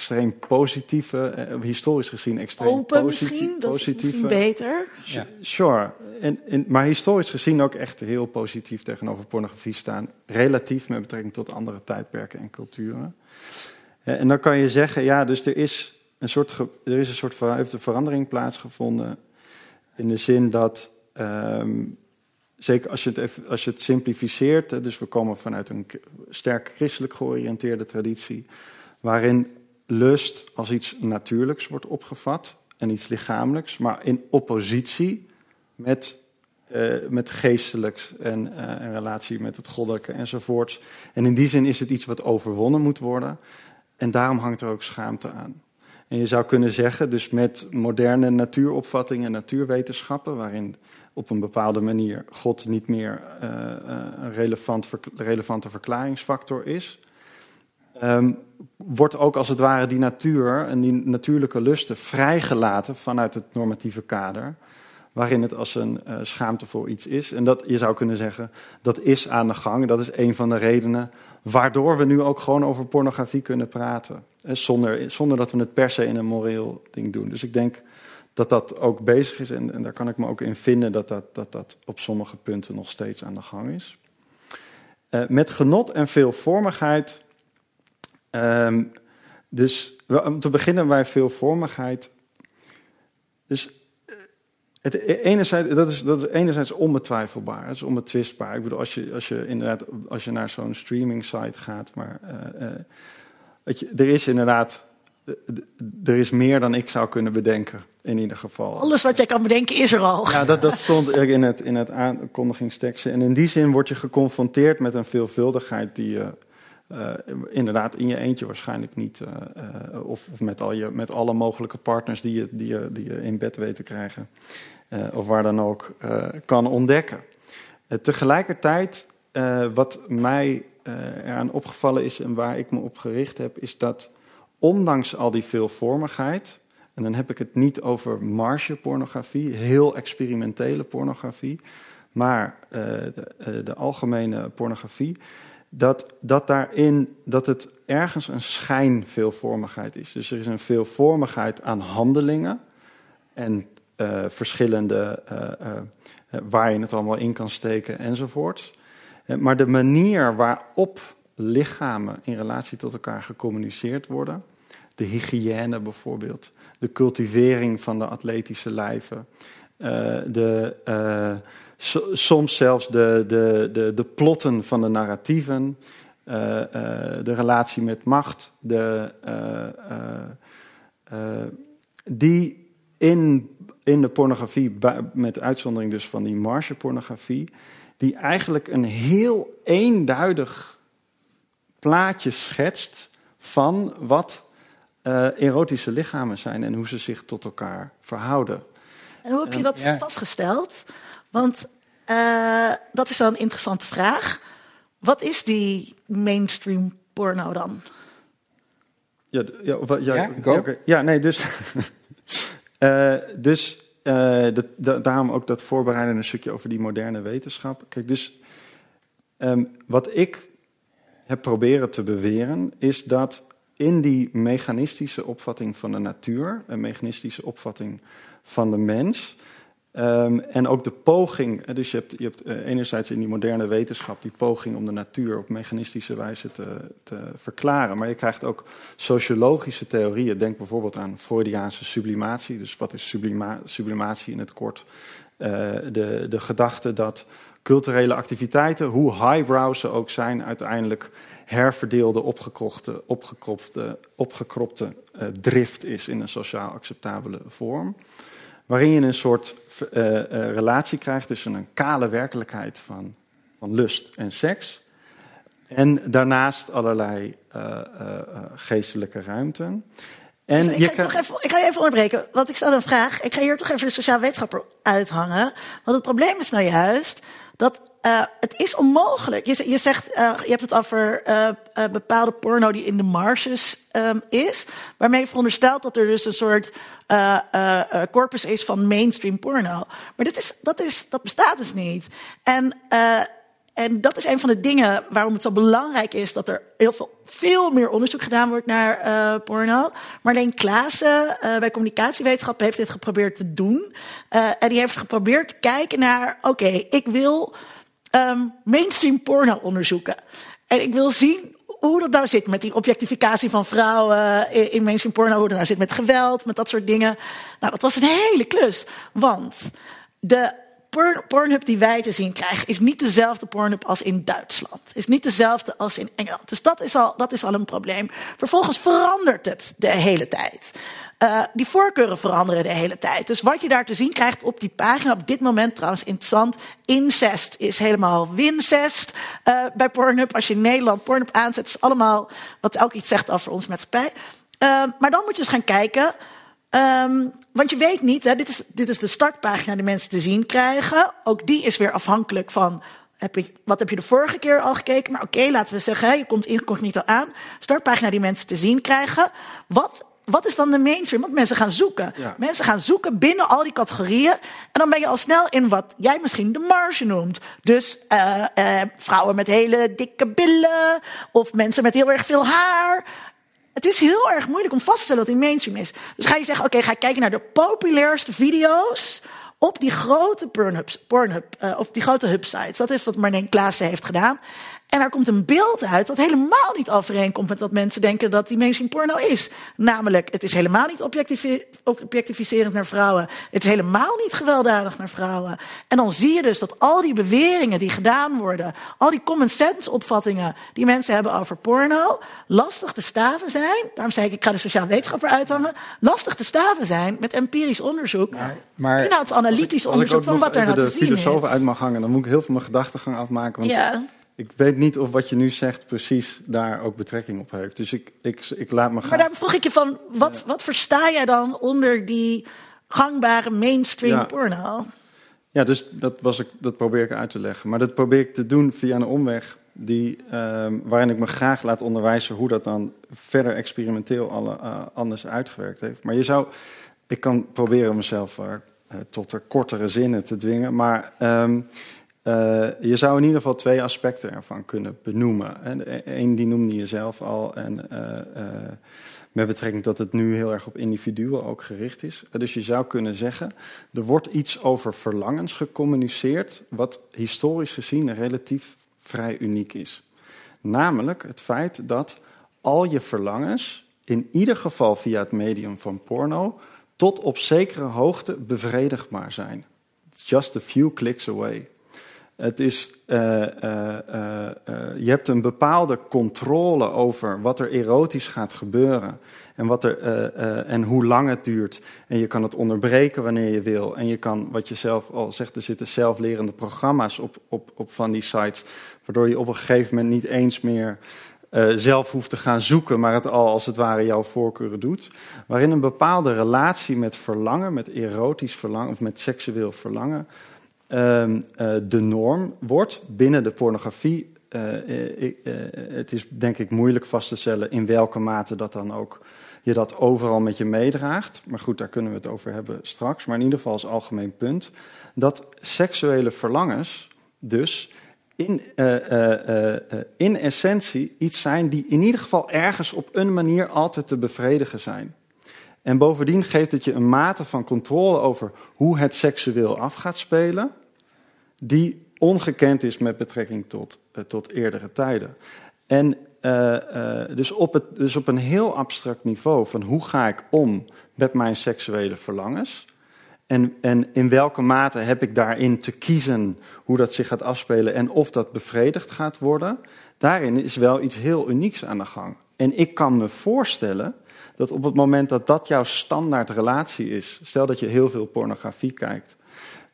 extreem positieve, eh, historisch gezien extreem Open misschien, dat positieve. Misschien beter. Ja. Sure, en, maar historisch gezien ook echt heel positief tegenover pornografie staan. Relatief met betrekking tot andere tijdperken en culturen. Eh, en dan kan je zeggen, ja, dus er is een soort, er is een soort verandering plaatsgevonden. In de zin dat, ehm, zeker als je, het als je het simplificeert, dus we komen vanuit een sterk christelijk georiënteerde traditie, waarin lust als iets natuurlijks wordt opgevat en iets lichamelijks, maar in oppositie met, uh, met geestelijks en uh, relatie met het goddelijke enzovoorts. En in die zin is het iets wat overwonnen moet worden. En daarom hangt er ook schaamte aan. En je zou kunnen zeggen, dus met moderne natuuropvattingen en natuurwetenschappen, waarin op een bepaalde manier God niet meer uh, een relevant, relevante verklaringsfactor is, um, wordt ook als het ware die natuur en die natuurlijke lusten vrijgelaten vanuit het normatieve kader, waarin het als een uh, schaamte voor iets is. En dat je zou kunnen zeggen, dat is aan de gang. Dat is een van de redenen waardoor we nu ook gewoon over pornografie kunnen praten. Eh, zonder, zonder dat we het per se in een moreel ding doen. Dus ik denk dat dat ook bezig is en, en daar kan ik me ook in vinden dat dat, dat dat op sommige punten nog steeds aan de gang is. Uh, met genot en veelvormigheid Um, dus om te beginnen bij veelvormigheid. Dus eh, het e-, enerzijds, dat, is, dat is enerzijds onbetwijfelbaar, het is onbetwistbaar. Ik bedoel, als je, als je, inderdaad, als je naar zo'n streaming site gaat, maar uh, uh, je, er is inderdaad, er is meer dan ik zou kunnen bedenken, in ieder geval. Alles wat jij kan bedenken is er al. Ja, dat, dat stond in het, in het aankondigingstekstje. En in die zin word je geconfronteerd met een veelvuldigheid die je uh, inderdaad in je eentje waarschijnlijk niet. Uh, uh, of, of, met, al je, met alle mogelijke partners die je, die je, die je in bed weet te krijgen. of waar dan ook kan ontdekken. tegelijkertijd, wat mij eraan opgevallen is en waar ik me op gericht heb, is dat ondanks al die veelvormigheid. En dan heb ik het niet over marge-pornografie, heel experimentele pornografie. Maar de, de algemene pornografie dat, dat daarin dat het ergens een schijnveelvormigheid is. Dus er is een veelvormigheid aan handelingen en uh, verschillende uh, uh, waar je het allemaal in kan steken enzovoort. Maar de manier waarop lichamen in relatie tot elkaar gecommuniceerd worden, de hygiëne bijvoorbeeld, de cultivering van de atletische lijven, de soms zelfs de, de, de, de plotten van de narratieven, uh, uh, de relatie met macht, de, uh, die in, in de pornografie, met uitzondering dus van die marge-pornografie, die eigenlijk een heel eenduidig plaatje schetst van wat erotische lichamen zijn en hoe ze zich tot elkaar verhouden. En hoe heb je dat vastgesteld? Want uh, dat is wel een interessante vraag. Wat is die mainstream porno dan? Ja, ja, ja, ja, okay. ja nee, dus. uh, dus uh, dat, daarom ook dat voorbereidende stukje over die moderne wetenschap. Kijk, dus um, wat ik heb proberen te beweren, is dat in die mechanistische opvatting van de natuur, een mechanistische opvatting van de mens, Um, en ook de poging, dus je hebt, uh, enerzijds in die moderne wetenschap die poging om de natuur op mechanistische wijze te, te, verklaren, maar je krijgt ook sociologische theorieën. Denk bijvoorbeeld aan Freudiaanse sublimatie. Dus wat is sublima sublimatie in het kort? Uh, de, de gedachte dat culturele activiteiten, hoe highbrow ze ook zijn, uiteindelijk herverdeelde, opgekropte, opgekropte, opgekropte drift is in een sociaal acceptabele vorm. Waarin je een soort uh, uh, relatie krijgt tussen een kale werkelijkheid van, van lust en seks. En daarnaast allerlei uh, geestelijke ruimten. En dus ik, ga toch even, ik ga je even onderbreken, want ik stel een vraag. Ik ga hier toch even de sociaal wetenschapper uithangen. Want het probleem is nou juist dat uh, het is onmogelijk. Je, je zegt, uh, je hebt het over uh, bepaalde porno die in de marges um, is. Waarmee je veronderstelt dat er dus een soort corpus is van mainstream porno. Maar is, dat, is, dat bestaat dus niet. En en dat is een van de dingen waarom het zo belangrijk is dat er heel veel, veel meer onderzoek gedaan wordt naar porno. Marleen Klaassen bij communicatiewetenschappen heeft dit geprobeerd te doen. En die heeft geprobeerd te kijken naar, oké, ik wil um, mainstream porno onderzoeken. En ik wil zien hoe dat nou zit met die objectificatie van vrouwen in, in mainstream porno, hoe dat nou zit met geweld, met dat soort dingen. Nou, dat was een hele klus. Want de Pornhub die wij te zien krijgen is niet dezelfde Pornhub als in Duitsland. Is niet dezelfde als in Engeland. Dus dat is al, dat is al een probleem. Vervolgens verandert het de hele tijd. Uh, die voorkeuren veranderen de hele tijd. Dus wat je daar te zien krijgt op die pagina, op dit moment trouwens interessant, incest is helemaal wincest uh, bij Pornhub. Als je in Nederland Pornhub aanzet, is allemaal wat ook iets zegt over onze maatschappij. Uh, maar dan moet je dus gaan kijken Um, want je weet niet, hè, dit, is, dit is de startpagina die mensen te zien krijgen. Ook die is weer afhankelijk van heb wat heb je de vorige keer al gekeken? Maar oké, laten we zeggen, je komt incognito aan. Startpagina die mensen te zien krijgen. Wat, wat is dan de mainstream? Want mensen gaan zoeken. Ja. Mensen gaan zoeken binnen al die categorieën. En dan ben je al snel in wat jij misschien de marge noemt. Dus uh, uh, vrouwen met hele dikke billen. Of mensen met heel erg veel haar. Het is heel erg moeilijk om vast te stellen wat die mainstream is. Dus ga je zeggen, oké, okay, ga kijken naar de populairste video's op die grote Pornhub, Pornhub uh, of die grote hubsites. Dat is wat Marleen Klaassen heeft gedaan. En daar komt een beeld uit dat helemaal niet overeenkomt met wat mensen denken dat die mainstream porno is. Namelijk, het is helemaal niet objectificerend naar vrouwen. Het is helemaal niet gewelddadig naar vrouwen. En dan zie je dus dat al die beweringen die gedaan worden, al die common sense opvattingen die mensen hebben over porno, lastig te staven zijn. Daarom zei ik, ik ga de sociaal wetenschapper uithangen. Lastig te staven zijn met empirisch onderzoek, maar, maar inhoudsanalytisch onderzoek van wat er nou te zien is. Als ik de filosofen uit mag hangen, dan moet ik heel veel mijn gedachtegang afmaken. Want ja ik weet niet of wat je nu zegt precies daar ook betrekking op heeft. Dus ik, ik, ik laat me gaan. Maar daar vroeg ik je van, wat, wat versta jij dan onder die gangbare mainstream porno? Ja, dus dat, was ik, dat probeer ik uit te leggen. Maar dat probeer ik te doen via een omweg die, uh, waarin ik me graag laat onderwijzen hoe dat dan verder experimenteel alle, uh, anders uitgewerkt heeft. Maar je zou, ik kan proberen mezelf uh, tot er kortere zinnen te dwingen, maar... Um, uh, je zou in ieder geval twee aspecten ervan kunnen benoemen. Eén die noemde je zelf al. En uh, uh, met betrekking dat het nu heel erg op individuen ook gericht is. Dus je zou kunnen zeggen, er wordt iets over verlangens gecommuniceerd, wat historisch gezien relatief vrij uniek is. Namelijk het feit dat al je verlangens, in ieder geval via het medium van porno, tot op zekere hoogte bevredigbaar zijn. just a few clicks away. Het is, uh, uh, uh, je hebt een bepaalde controle over wat er erotisch gaat gebeuren. En, wat er, en hoe lang het duurt. En je kan het onderbreken wanneer je wil. En je kan, wat je zelf al zegt, er zitten zelflerende programma's op, op, op van die sites. Waardoor je op een gegeven moment niet eens meer zelf hoeft te gaan zoeken, maar het al als het ware jouw voorkeuren doet. Waarin een bepaalde relatie met verlangen, met erotisch verlangen of met seksueel verlangen eh, de norm wordt binnen de pornografie. Uh, het is denk ik moeilijk vast te stellen in welke mate dat dan ook je dat overal met je meedraagt. Maar goed, daar kunnen we het over hebben straks. Maar in ieder geval als algemeen punt. Dat seksuele verlangens dus in, in essentie iets zijn die in ieder geval ergens op een manier altijd te bevredigen zijn. En bovendien geeft het je een mate van controle over hoe het seksueel af gaat spelen die ongekend is met betrekking tot, uh, tot eerdere tijden. En uh, uh, dus, op het, dus op een heel abstract niveau van hoe ga ik om met mijn seksuele verlangens. En, en in welke mate heb ik daarin te kiezen hoe dat zich gaat afspelen en of dat bevredigd gaat worden. Daarin is wel iets heel unieks aan de gang. En ik kan me voorstellen dat op het moment dat dat jouw standaard relatie is, stel dat je heel veel pornografie kijkt,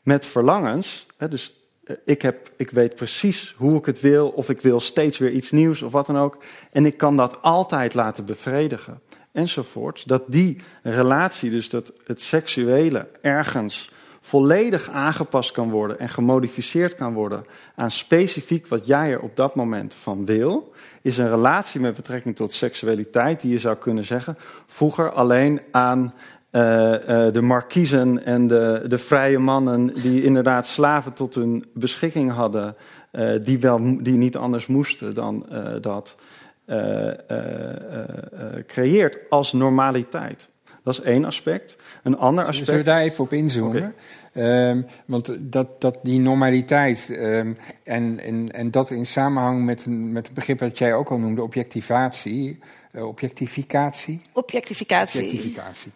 met verlangens, dus eh, ik, heb, ik weet precies hoe ik het wil, of ik wil steeds weer iets nieuws of wat dan ook, en ik kan dat altijd laten bevredigen, enzovoorts, dat die relatie, dus dat het seksuele ergens volledig aangepast kan worden en gemodificeerd kan worden aan specifiek wat jij er op dat moment van wil, is een relatie met betrekking tot seksualiteit die je zou kunnen zeggen vroeger alleen aan de markiezen en de, de vrije mannen die inderdaad slaven tot hun beschikking hadden, uh, die, wel, die niet anders moesten dan dat creëert als normaliteit. Dat is één aspect. Een ander aspect. Zullen we daar even op inzoomen? Um, want dat, dat die normaliteit um, en, en, en dat in samenhang met, met het begrip dat jij ook al noemde, objectivatie. Uh, objectificatie? Objectificatie. Objectificatie.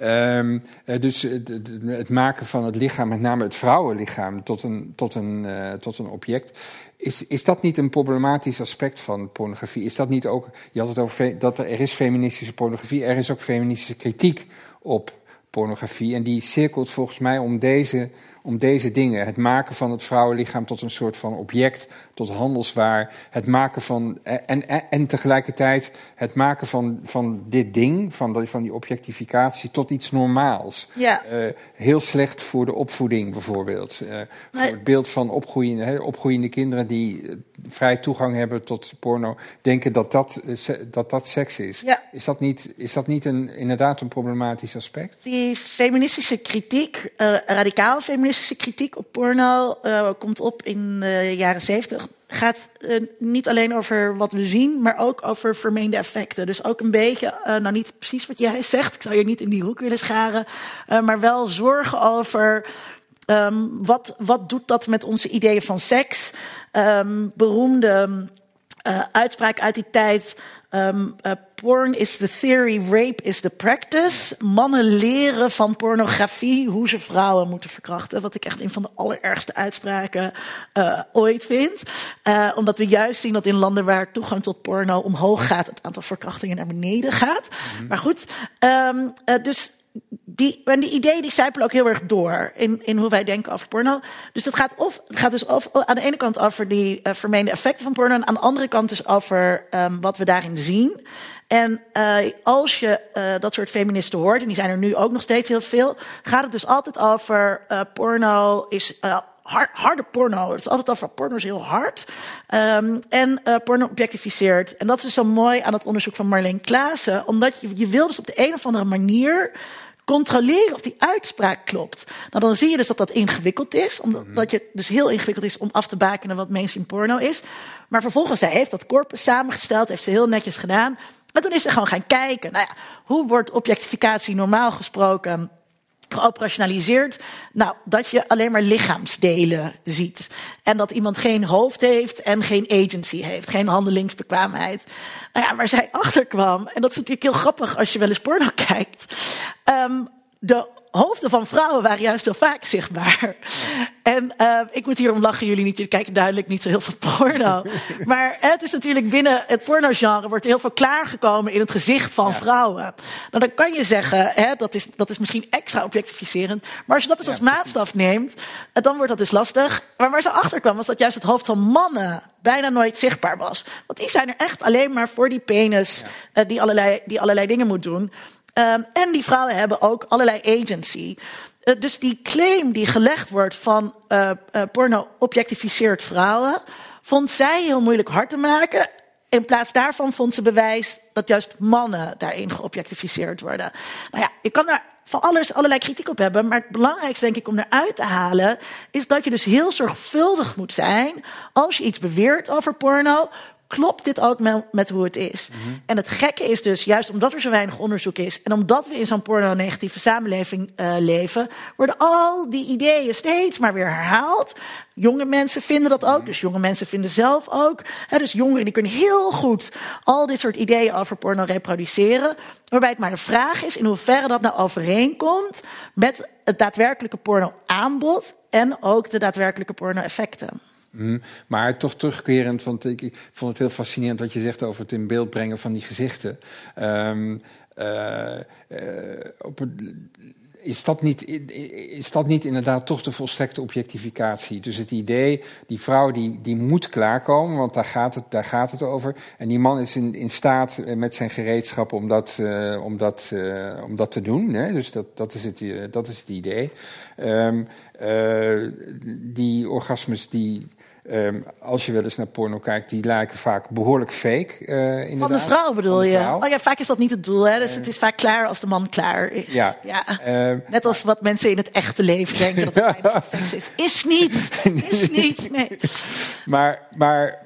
Um, uh, dus het, het, maken van het lichaam, met name het vrouwenlichaam, tot een, tot een, uh, tot een object. Is, is dat niet een problematisch aspect van pornografie? Is dat niet ook, je had het over dat er, er is feministische pornografie, er is ook feministische kritiek op pornografie. En die cirkelt volgens mij om deze, om deze dingen. Het maken van het vrouwenlichaam tot een soort van object, tot handelswaar. Het maken van. En, en, en tegelijkertijd het maken van, van dit ding, van, van die objectificatie, tot iets normaals. Ja. Uh, heel slecht voor de opvoeding bijvoorbeeld. Uh. Voor het beeld van opgroeiende, hè, opgroeiende kinderen die vrij toegang hebben tot porno, denken dat dat, dat, dat seks is. Ja. Is dat niet, is dat niet een, inderdaad een problematisch aspect? Die feministische kritiek, radicaal feministische kritiek op porno, komt op in de jaren zeventig gaat uh, niet alleen over wat we zien, maar ook over vermeende effecten. Dus ook een beetje, uh, nou niet precies wat jij zegt, ik zou je niet in die hoek willen scharen, maar wel zorgen over um, wat, wat doet dat met onze ideeën van seks. Um, beroemde uitspraak uit die tijd. Um, uh, porn is the theory, rape is the practice. Mannen leren van pornografie hoe ze vrouwen moeten verkrachten. Wat ik echt een van de allerergste uitspraken uh, ooit vind. Uh, omdat we juist zien dat in landen waar toegang tot porno omhoog gaat, het aantal verkrachtingen naar beneden gaat. Mm-hmm. Maar goed, um, dus die, en die ideeën die zijpelen ook heel erg door in, in hoe wij denken over porno. Dus dat gaat, of, gaat dus of, aan de ene kant over die uh, vermeende effecten van porno, en aan de andere kant dus over um, wat we daarin zien. En uh, als je uh, dat soort feministen hoort, en die zijn er nu ook nog steeds heel veel, gaat het dus altijd over porno is hard, harde porno. Het is altijd over porno is heel hard. Um, en porno objectificeert. En dat is dus zo mooi aan het onderzoek van Marleen Klaassen. Omdat je, je wil dus op de een of andere manier controleren of die uitspraak klopt. Nou, dan zie je dus dat dat ingewikkeld is. Omdat mm -hmm. je dus heel ingewikkeld is om af te bakenen wat mainstream porno is. Maar vervolgens, zij heeft dat corpus samengesteld, heeft ze heel netjes gedaan. En toen is ze gewoon gaan kijken. Nou ja, hoe wordt objectificatie normaal gesproken geoperationaliseerd. Nou, dat je alleen maar lichaamsdelen ziet. En dat iemand geen hoofd heeft en geen agency heeft, geen handelingsbekwaamheid. Nou ja, waar zij achterkwam, en dat is natuurlijk heel grappig als je wel eens porno kijkt. Um, de hoofden van vrouwen waren juist heel vaak zichtbaar. En uh, ik moet hierom lachen, jullie niet. Jullie kijken duidelijk niet zo heel veel porno. maar het is natuurlijk binnen het pornogenre wordt heel veel klaargekomen in het gezicht van ja. vrouwen. Nou, dan kan je zeggen, hè, dat, is, dat is misschien extra objectificerend. Maar als je dat dus als maatstaf neemt, dan wordt dat dus lastig. Maar waar ze achter kwam, was dat juist het hoofd van mannen bijna nooit zichtbaar was. Want die zijn er echt alleen maar voor die penis, ja. uh, die, allerlei, die allerlei dingen moet doen. Um, en die vrouwen hebben ook allerlei agency. Uh, dus die claim die gelegd wordt van uh, uh, porno objectificeert vrouwen, vond zij heel moeilijk hard te maken. In plaats daarvan vond ze bewijs dat juist mannen daarin geobjectificeerd worden. Nou ja, ik kan daar van alles allerlei kritiek op hebben. Maar het belangrijkste, denk ik, om eruit te halen, is dat je dus heel zorgvuldig moet zijn als je iets beweert over porno klopt dit ook met, met hoe het is? Mm -hmm. En het gekke is dus, juist omdat er zo weinig onderzoek is... en omdat we in zo'n porno-negatieve samenleving uh, leven... worden al die ideeën steeds maar weer herhaald. Jonge mensen vinden dat ook, dus jonge mensen vinden zelf ook. He, dus jongeren die kunnen heel goed al dit soort ideeën over porno reproduceren. Waarbij het maar de vraag is in hoeverre dat nou overeenkomt... met het daadwerkelijke porno-aanbod en ook de daadwerkelijke porno-effecten. Mm, maar toch terugkerend, want ik, vond het heel fascinerend wat je zegt over het in beeld brengen van die gezichten. Um, eh, eh, op is dat, niet, is dat niet inderdaad toch de volstrekte objectificatie? Dus het idee, die vrouw die, die moet klaarkomen, want daar gaat het, daar gaat het over. En die man is in, in staat eh, met zijn gereedschap om dat, om dat, om dat te doen. Hè? Dus dat, dat, is het, dat is het idee. Um, die orgasmes die Um, als je wel eens naar porno kijkt, die lijken vaak behoorlijk fake. Uh, Van de vrouw bedoel je? Oh ja, vaak is dat niet het doel. Hè? Dus uh, het is vaak klaar als de man klaar is. Ja. ja. Uh, Net als wat mensen in het echte leven denken dat het ja. seks is. Is niet. Is niet. Nee. maar, maar,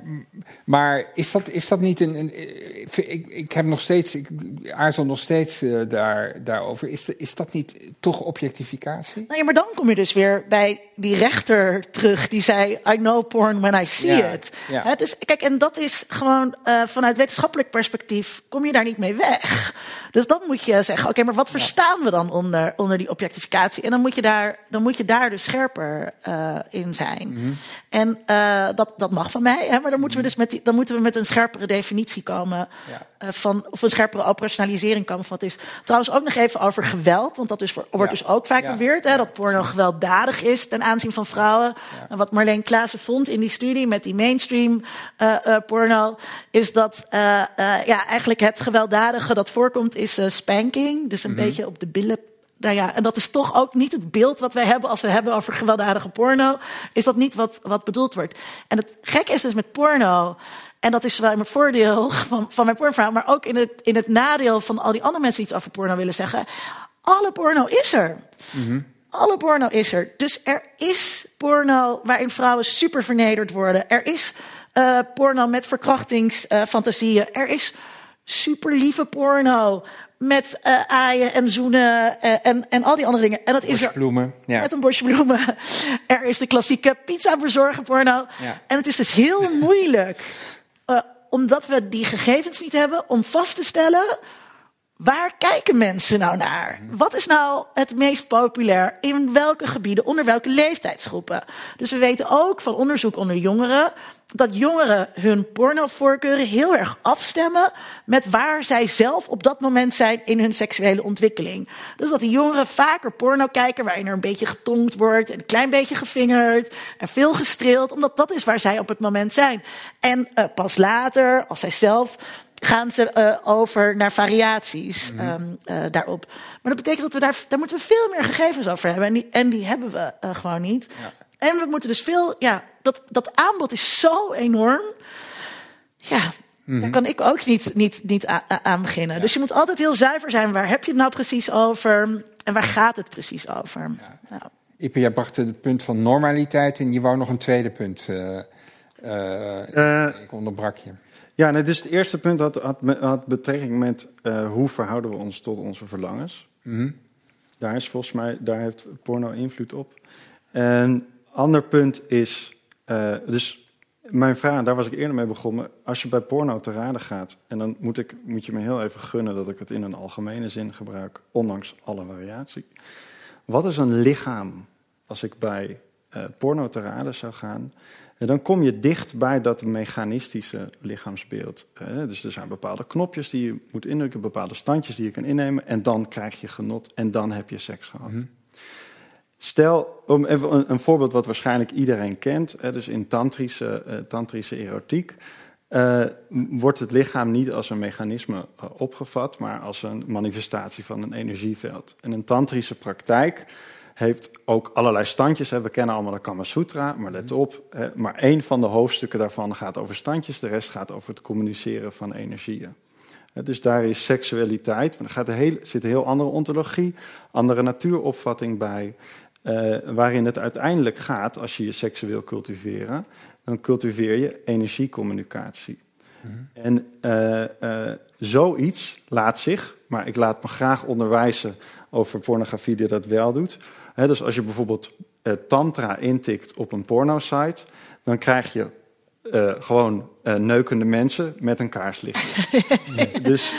maar is, dat, is dat niet een. een ik, ik heb nog steeds. Ik aarzel nog steeds daar, daarover. Is, de, is dat niet toch objectificatie? Nou ja, maar dan kom je dus weer bij die rechter terug die zei: I know porn when I see Ja, it. ja. Dus kijk, en dat is gewoon eh, vanuit wetenschappelijk perspectief kom je daar niet mee weg. Dus dan moet je zeggen, oké, maar wat verstaan we dan onder, onder die objectificatie? En dan moet je daar, dan moet je daar dus scherper eh, in zijn. Mhm. En eh, dat, dat mag van mij, hè, maar dan moeten we dus met, die, dan moeten we met een scherpere definitie komen. Eh, van, of een scherpere operationalisering komen van wat is. Trouwens ook nog even over geweld, want dat is, wordt Ja. dus ook vaak Ja. beweerd, hè, dat porno gewelddadig is ten aanzien van vrouwen. En wat Marleen Klaassen vond in die studie met die mainstream eh, eh, porno, is dat ja, eigenlijk het gewelddadige dat voorkomt is spanking. Dus een beetje op de billen. Nou ja, en dat is toch ook niet het beeld wat wij hebben als we hebben over gewelddadige porno. Is dat niet wat, wat bedoeld wordt? En het gekke is dus met porno. En dat is zowel in mijn voordeel van, van mijn pornverhaal, maar ook in het, in het nadeel van al die andere mensen die iets over porno willen zeggen. Alle porno is er. Alle porno is er. Dus er is porno waarin vrouwen super vernederd worden. Er is eh, porno met verkrachtingsfantasieën. er is super lieve porno met eh, aaien en zoenen eh, en, en al die andere dingen. En dat is er Bloemen. Ja. met een bosje bloemen. Er is de klassieke pizza verzorgen porno. Ja. En het is dus heel moeilijk, eh, omdat we die gegevens niet hebben, om vast te stellen. Waar kijken mensen nou naar? Wat is nou het meest populair? In welke gebieden? Onder welke leeftijdsgroepen? Dus we weten ook van onderzoek onder jongeren dat jongeren hun pornovoorkeuren heel erg afstemmen met waar zij zelf op dat moment zijn in hun seksuele ontwikkeling. Dus dat die jongeren vaker porno kijken waarin er een beetje getongd wordt, en een klein beetje gevingerd en veel gestreeld, omdat dat is waar zij op het moment zijn. En eh, pas later, als zij zelf gaan ze eh, over naar variaties ehm, eh, daarop. Maar dat betekent dat we daar, daar moeten we veel meer gegevens over hebben. En die, en die hebben we gewoon niet. En we moeten dus veel, ja, dat, dat aanbod is zo enorm. Ja, daar kan ik ook niet, niet, niet aan beginnen. Dus je moet altijd heel zuiver zijn. Waar heb je het nou precies over? En waar gaat het precies over? Nou, Ipe, jij bracht het punt van normaliteit en je wou nog een tweede punt. eh, eh, Eh, ik onderbrak je. Ja, nee, dus het eerste punt had, had, betrekking met eh, hoe verhouden we ons tot onze verlangens. Mhm. Daar is volgens mij, daar heeft porno invloed op. Een ander punt is, eh, dus mijn vraag, daar was ik eerder mee begonnen. Als je bij porno te raden gaat, en dan moet, ik, moet je me heel even gunnen dat ik het in een algemene zin gebruik, ondanks alle variatie. Wat is een lichaam als ik bij eh, porno te raden zou gaan? En dan kom je dicht bij dat mechanistische lichaamsbeeld. hè. dus er zijn bepaalde knopjes die je moet indrukken, bepaalde standjes die je kan innemen. En dan krijg je genot en dan heb je seks gehad. Stel, om even een, voorbeeld wat waarschijnlijk iedereen kent. Hè, dus in tantrische, eh, tantrische erotiek eh, wordt het lichaam niet als een mechanisme eh, opgevat, maar als een manifestatie van een energieveld. En een tantrische praktijk heeft ook allerlei standjes. Hè. We kennen allemaal de Kama Sutra, maar let op. Hè, maar één van de hoofdstukken daarvan gaat over standjes, de rest gaat over het communiceren van energieën. Dus daar is seksualiteit, maar er gaat een heel, zit een heel andere ontologie, andere natuuropvatting bij. Eh, waarin het uiteindelijk gaat, als je je seksueel cultiveren, dan cultiveer je energiecommunicatie. En eh, eh, zoiets laat zich, maar ik laat me graag onderwijzen over pornografie die dat wel doet. Hè, dus als je bijvoorbeeld tantra intikt op een pornosite, dan krijg je gewoon eh, neukende mensen met een kaarslichtje. dus,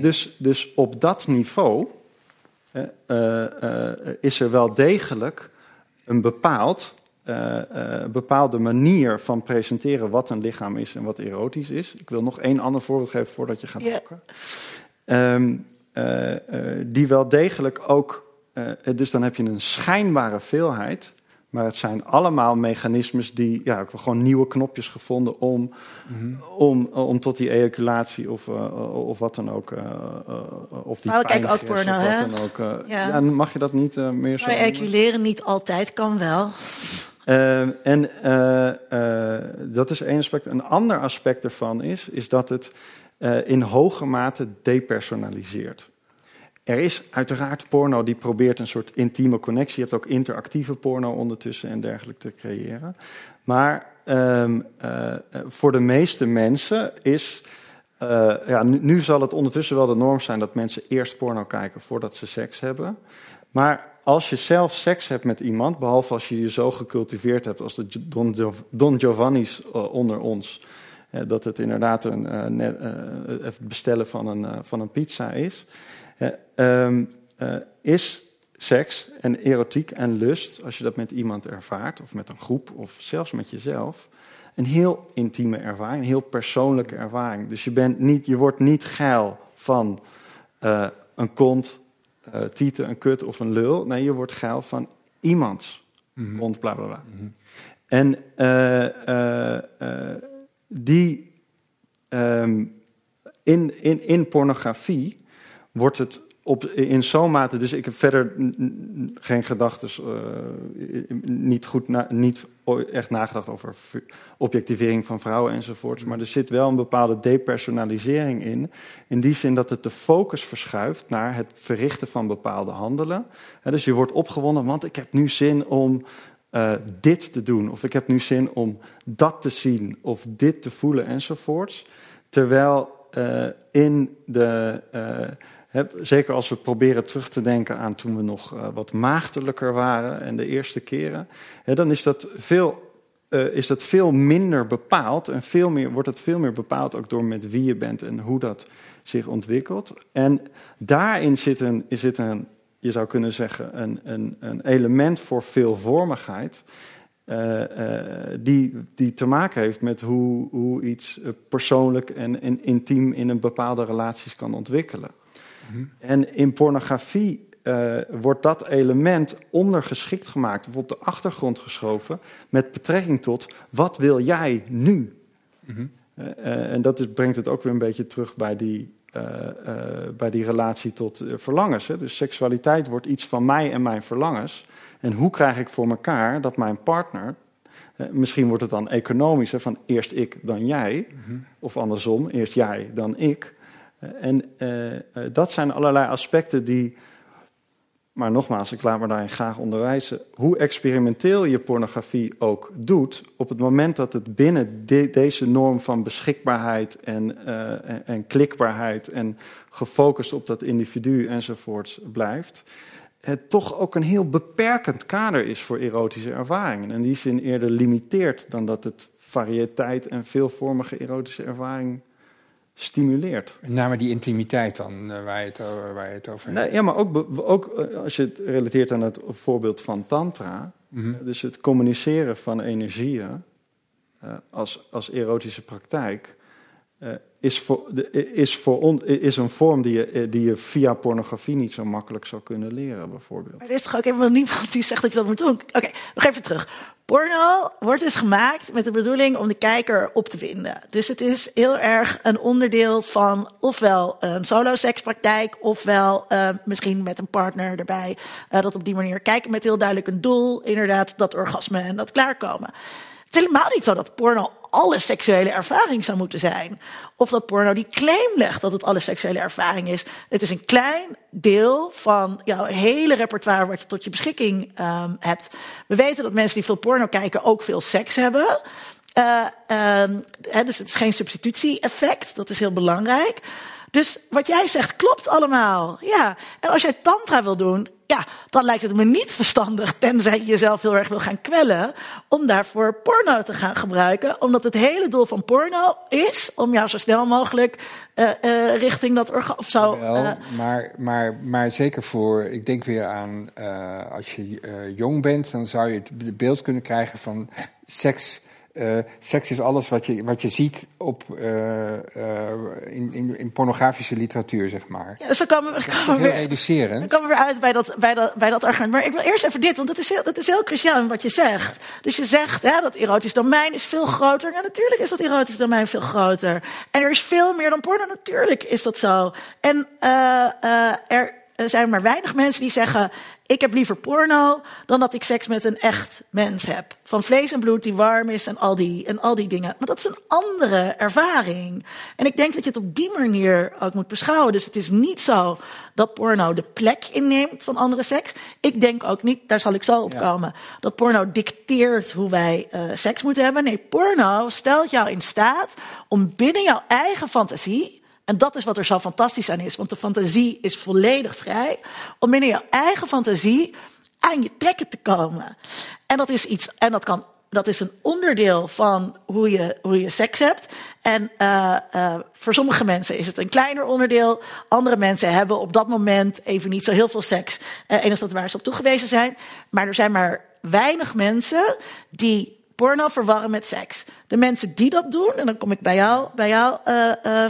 dus, dus op dat niveau is er wel degelijk een bepaald uh, bepaalde manier van presenteren wat een lichaam is en wat erotisch is. Ik wil nog één ander voorbeeld geven voordat je gaat boeken. Ehm, die wel degelijk ook, dus dan heb je een schijnbare veelheid maar het zijn allemaal mechanismes die, ja, ik heb gewoon nieuwe knopjes gevonden om, mhm. om, om tot die ejaculatie of, uh, of wat dan ook. Uh, of die maar we kijken ook porno, hè? Dan ook, uh, ja. ja. mag je dat niet meer zo. Maar ejaculeren niet altijd kan wel. en dat is één aspect. Een ander aspect ervan is, is dat het in hoge mate depersonaliseert. Er is uiteraard porno die probeert een soort intieme connectie. Je hebt ook interactieve porno ondertussen en dergelijke te creëren. Maar um, uh, voor de meeste mensen is. Uh, ja, nu, zal het ondertussen wel de norm zijn dat mensen eerst porno kijken voordat ze seks hebben. Maar als je zelf seks hebt met iemand, behalve als je je zo gecultiveerd hebt als de Don, Giovanni's onder ons, dat het inderdaad een, net, het bestellen van een, van een pizza is is seks en erotiek en lust, als je dat met iemand ervaart, of met een groep, of zelfs met jezelf, een heel intieme ervaring, een heel persoonlijke ervaring. Dus je, bent niet, je wordt niet geil van uh, een kont, uh, tieten, een kut of een lul. Nee, je wordt geil van iemands mm -hmm. bla bla bla. -hmm. En die um, in, in, in pornografie wordt het op, in zo'n mate. Dus ik heb verder geen gedachten, uh, niet goed, niet echt nagedacht over objectivering van vrouwen enzovoorts. Maar er zit wel een bepaalde depersonalisering in. In die zin dat het de focus verschuift naar het verrichten van bepaalde handelen. dus je wordt opgewonden, want ik heb nu zin om uh, dit te doen. Of ik heb nu zin om dat te zien. Of dit te voelen enzovoorts. Terwijl uh, in de zeker als we proberen terug te denken aan toen we nog uh, wat maagdelijker waren en de eerste keren, dan is dat, veel, uh, is dat veel minder bepaald en veel meer, wordt het veel meer bepaald ook door met wie je bent en hoe dat zich ontwikkelt. En daarin zit een, een je zou kunnen zeggen, een, een, een element voor veelvormigheid. Uh, die, die te maken heeft met hoe, hoe iets persoonlijk en intiem in een bepaalde relaties kan ontwikkelen. En in pornografie uh, wordt dat element ondergeschikt gemaakt of op de achtergrond geschoven met betrekking tot wat wil jij nu? uh, uh, en dat is, brengt het ook weer een beetje terug bij die, bij die relatie tot verlangens. Hè? Dus seksualiteit wordt iets van mij en mijn verlangens. En hoe krijg ik voor elkaar dat mijn partner Misschien wordt het dan economisch, hè, van eerst ik, dan jij. Mm Of andersom, eerst jij, dan ik. En uh, dat zijn allerlei aspecten die, maar nogmaals, ik laat me daarin graag onderwijzen, hoe experimenteel je pornografie ook doet, op het moment dat het binnen deze norm van beschikbaarheid en, en, klikbaarheid en gefocust op dat individu enzovoorts blijft, het toch ook een heel beperkend kader is voor erotische ervaringen. En die zin eerder limiteert dan dat het variëteit en veelvormige erotische ervaring stimuleert. Name die intimiteit dan, eh, waar je het over, waar je het over hebt. Nee, ja, maar ook, ook eh, als je het relateert aan het voorbeeld van tantra... Mhm. dus het communiceren van energieën uh, als, als erotische praktijk... Uh, is, voor, is, voor on, is een vorm die je, die je via pornografie niet zo makkelijk zou kunnen leren, bijvoorbeeld. Er is toch ook helemaal niemand die zegt dat je dat moet doen? Oké, nog even terug. Porno wordt dus gemaakt met de bedoeling om de kijker op te winden. Dus het is heel erg een onderdeel van ofwel een solo-sekspraktijk, ofwel misschien met een partner erbij. Dat op die manier kijken met heel duidelijk een doel, inderdaad, dat orgasme en dat klaarkomen. Het is helemaal niet zo dat porno alle seksuele ervaring zou moeten zijn. Of dat porno die claim legt dat het alle seksuele ervaring is. Het is een klein deel van jouw hele repertoire wat je tot je beschikking um, hebt. We weten dat mensen die veel porno kijken ook veel seks hebben. Uh, um, dus het is geen substitutie-effect, dat is heel belangrijk. Dus wat jij zegt klopt allemaal. Ja. En als jij tantra wil doen, ja, dan lijkt het me niet verstandig, tenzij je jezelf heel erg wil gaan kwellen, om daarvoor porno te gaan gebruiken. Omdat het hele doel van porno is om jou zo snel mogelijk uh, uh, richting dat orgaan of zo. Wel, uh, maar, maar, maar zeker voor, ik denk weer aan als je jong bent, dan zou je het beeld kunnen krijgen van seks uh, seks is alles wat je, wat je ziet op, uh, uh, in, in, in, pornografische literatuur, zeg maar. Ja, dus dan komen we, komen weer. Dan komen we weer uit bij dat, bij, dat, bij dat argument. Maar ik wil eerst even dit, want dat is heel, dat is heel cruciaal in wat je zegt. Dus je zegt hè, dat erotisch domein is veel groter. Ja, natuurlijk is dat erotisch domein veel groter. En er is veel meer dan porno, natuurlijk is dat zo. En er zijn maar weinig mensen die zeggen: ik heb liever porno dan dat ik seks met een echt mens heb. Van vlees en bloed die warm is en al die, en al die dingen. Maar dat is een andere ervaring. En ik denk dat je het op die manier ook moet beschouwen. Dus het is niet zo dat porno de plek inneemt van andere seks. Ik denk ook niet, daar zal ik zo op komen, dat porno dicteert hoe wij uh, seks moeten hebben. Nee, porno stelt jou in staat om binnen jouw eigen fantasie en dat is wat er zo fantastisch aan is, want de fantasie is volledig vrij om binnen je eigen fantasie aan je trekken te komen. En dat is iets, en dat kan. Dat is een onderdeel van hoe je, hoe je seks hebt. En uh, uh, voor sommige mensen is het een kleiner onderdeel. Andere mensen hebben op dat moment even niet zo heel veel seks. Uh, en is dat waar ze op toegewezen zijn. Maar er zijn maar weinig mensen die porno verwarren met seks. De mensen die dat doen, en dan kom ik bij jou, bij jou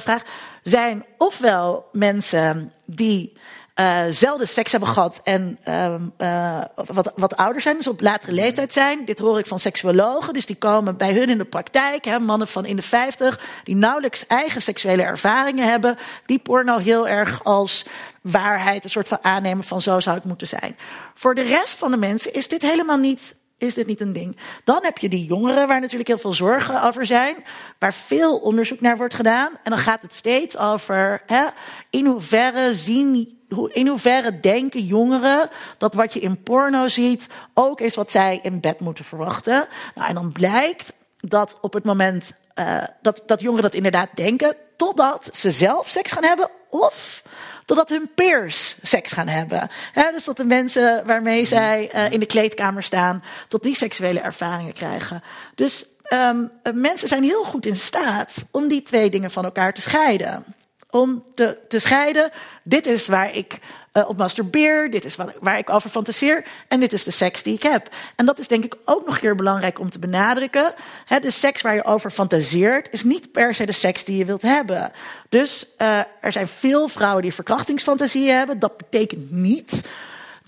vraag zijn ofwel mensen die uh, zelden seks hebben gehad en uh, wat, wat ouder zijn, dus op latere leeftijd zijn. Dit hoor ik van seksuologen, dus die komen bij hun in de praktijk, hè, mannen van in de 50, die nauwelijks eigen seksuele ervaringen hebben, die porno heel erg als waarheid, een soort van aannemen van zo zou het moeten zijn. Voor de rest van de mensen is dit helemaal niet is dit niet een ding? Dan heb je die jongeren waar natuurlijk heel veel zorgen over zijn, waar veel onderzoek naar wordt gedaan. En dan gaat het steeds over hè, in hoeverre zien in hoeverre denken jongeren dat wat je in porno ziet ook is wat zij in bed moeten verwachten? Nou, en dan blijkt dat op het moment uh, dat, dat jongeren dat inderdaad denken, totdat ze zelf seks gaan hebben of totdat hun peers seks gaan hebben. dus dat de mensen waarmee zij uh, in de kleedkamer staan, tot die seksuele ervaringen krijgen. Dus um, mensen zijn heel goed in staat om die twee dingen van elkaar te scheiden. Om te, te scheiden, dit is waar ik uh, op masturbeer, dit is wat, waar ik over fantaseer en dit is de seks die ik heb. En dat is denk ik ook nog een keer belangrijk om te benadrukken. He, de seks waar je over fantaseert is niet per se de seks die je wilt hebben. Dus uh, er zijn veel vrouwen die verkrachtingsfantasieën hebben. Dat betekent niet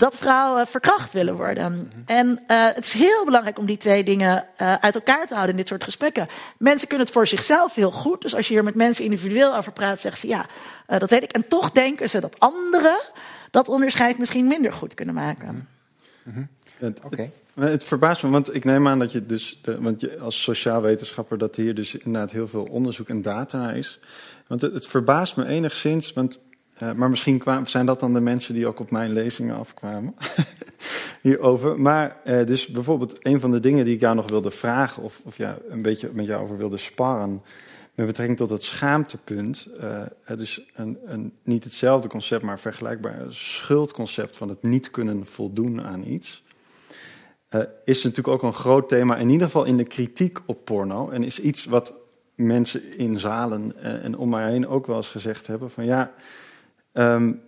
dat vrouwen verkracht willen worden. Mhm. En uh, het is heel belangrijk om die twee dingen uh, uit elkaar te houden in dit soort gesprekken. Mensen kunnen het voor zichzelf heel goed. Dus als je hier met mensen individueel over praat, zeggen ze ja, uh, dat weet ik. En toch denken ze dat anderen dat onderscheid misschien minder goed kunnen maken. Mm Oké. Het verbaast me, want ik neem aan dat je dus, de, want je als sociaal wetenschapper, dat hier dus inderdaad heel veel onderzoek en data naar is. Want het, het verbaast me enigszins, want, uh, maar misschien kwamen, zijn dat dan de mensen die ook op mijn lezingen afkwamen hierover. Maar uh, dus bijvoorbeeld een van de dingen die ik jou nog wilde vragen, of, of ja, een beetje met jou over wilde sparren, met betrekking tot het schaamtepunt, uh, dus een, een, niet hetzelfde concept, maar vergelijkbaar een schuldconcept van het niet kunnen voldoen aan iets, uh, is natuurlijk ook een groot thema, in ieder geval in de kritiek op porno. En is iets wat mensen in zalen uh, en om mij heen ook wel eens gezegd hebben: van ja, um,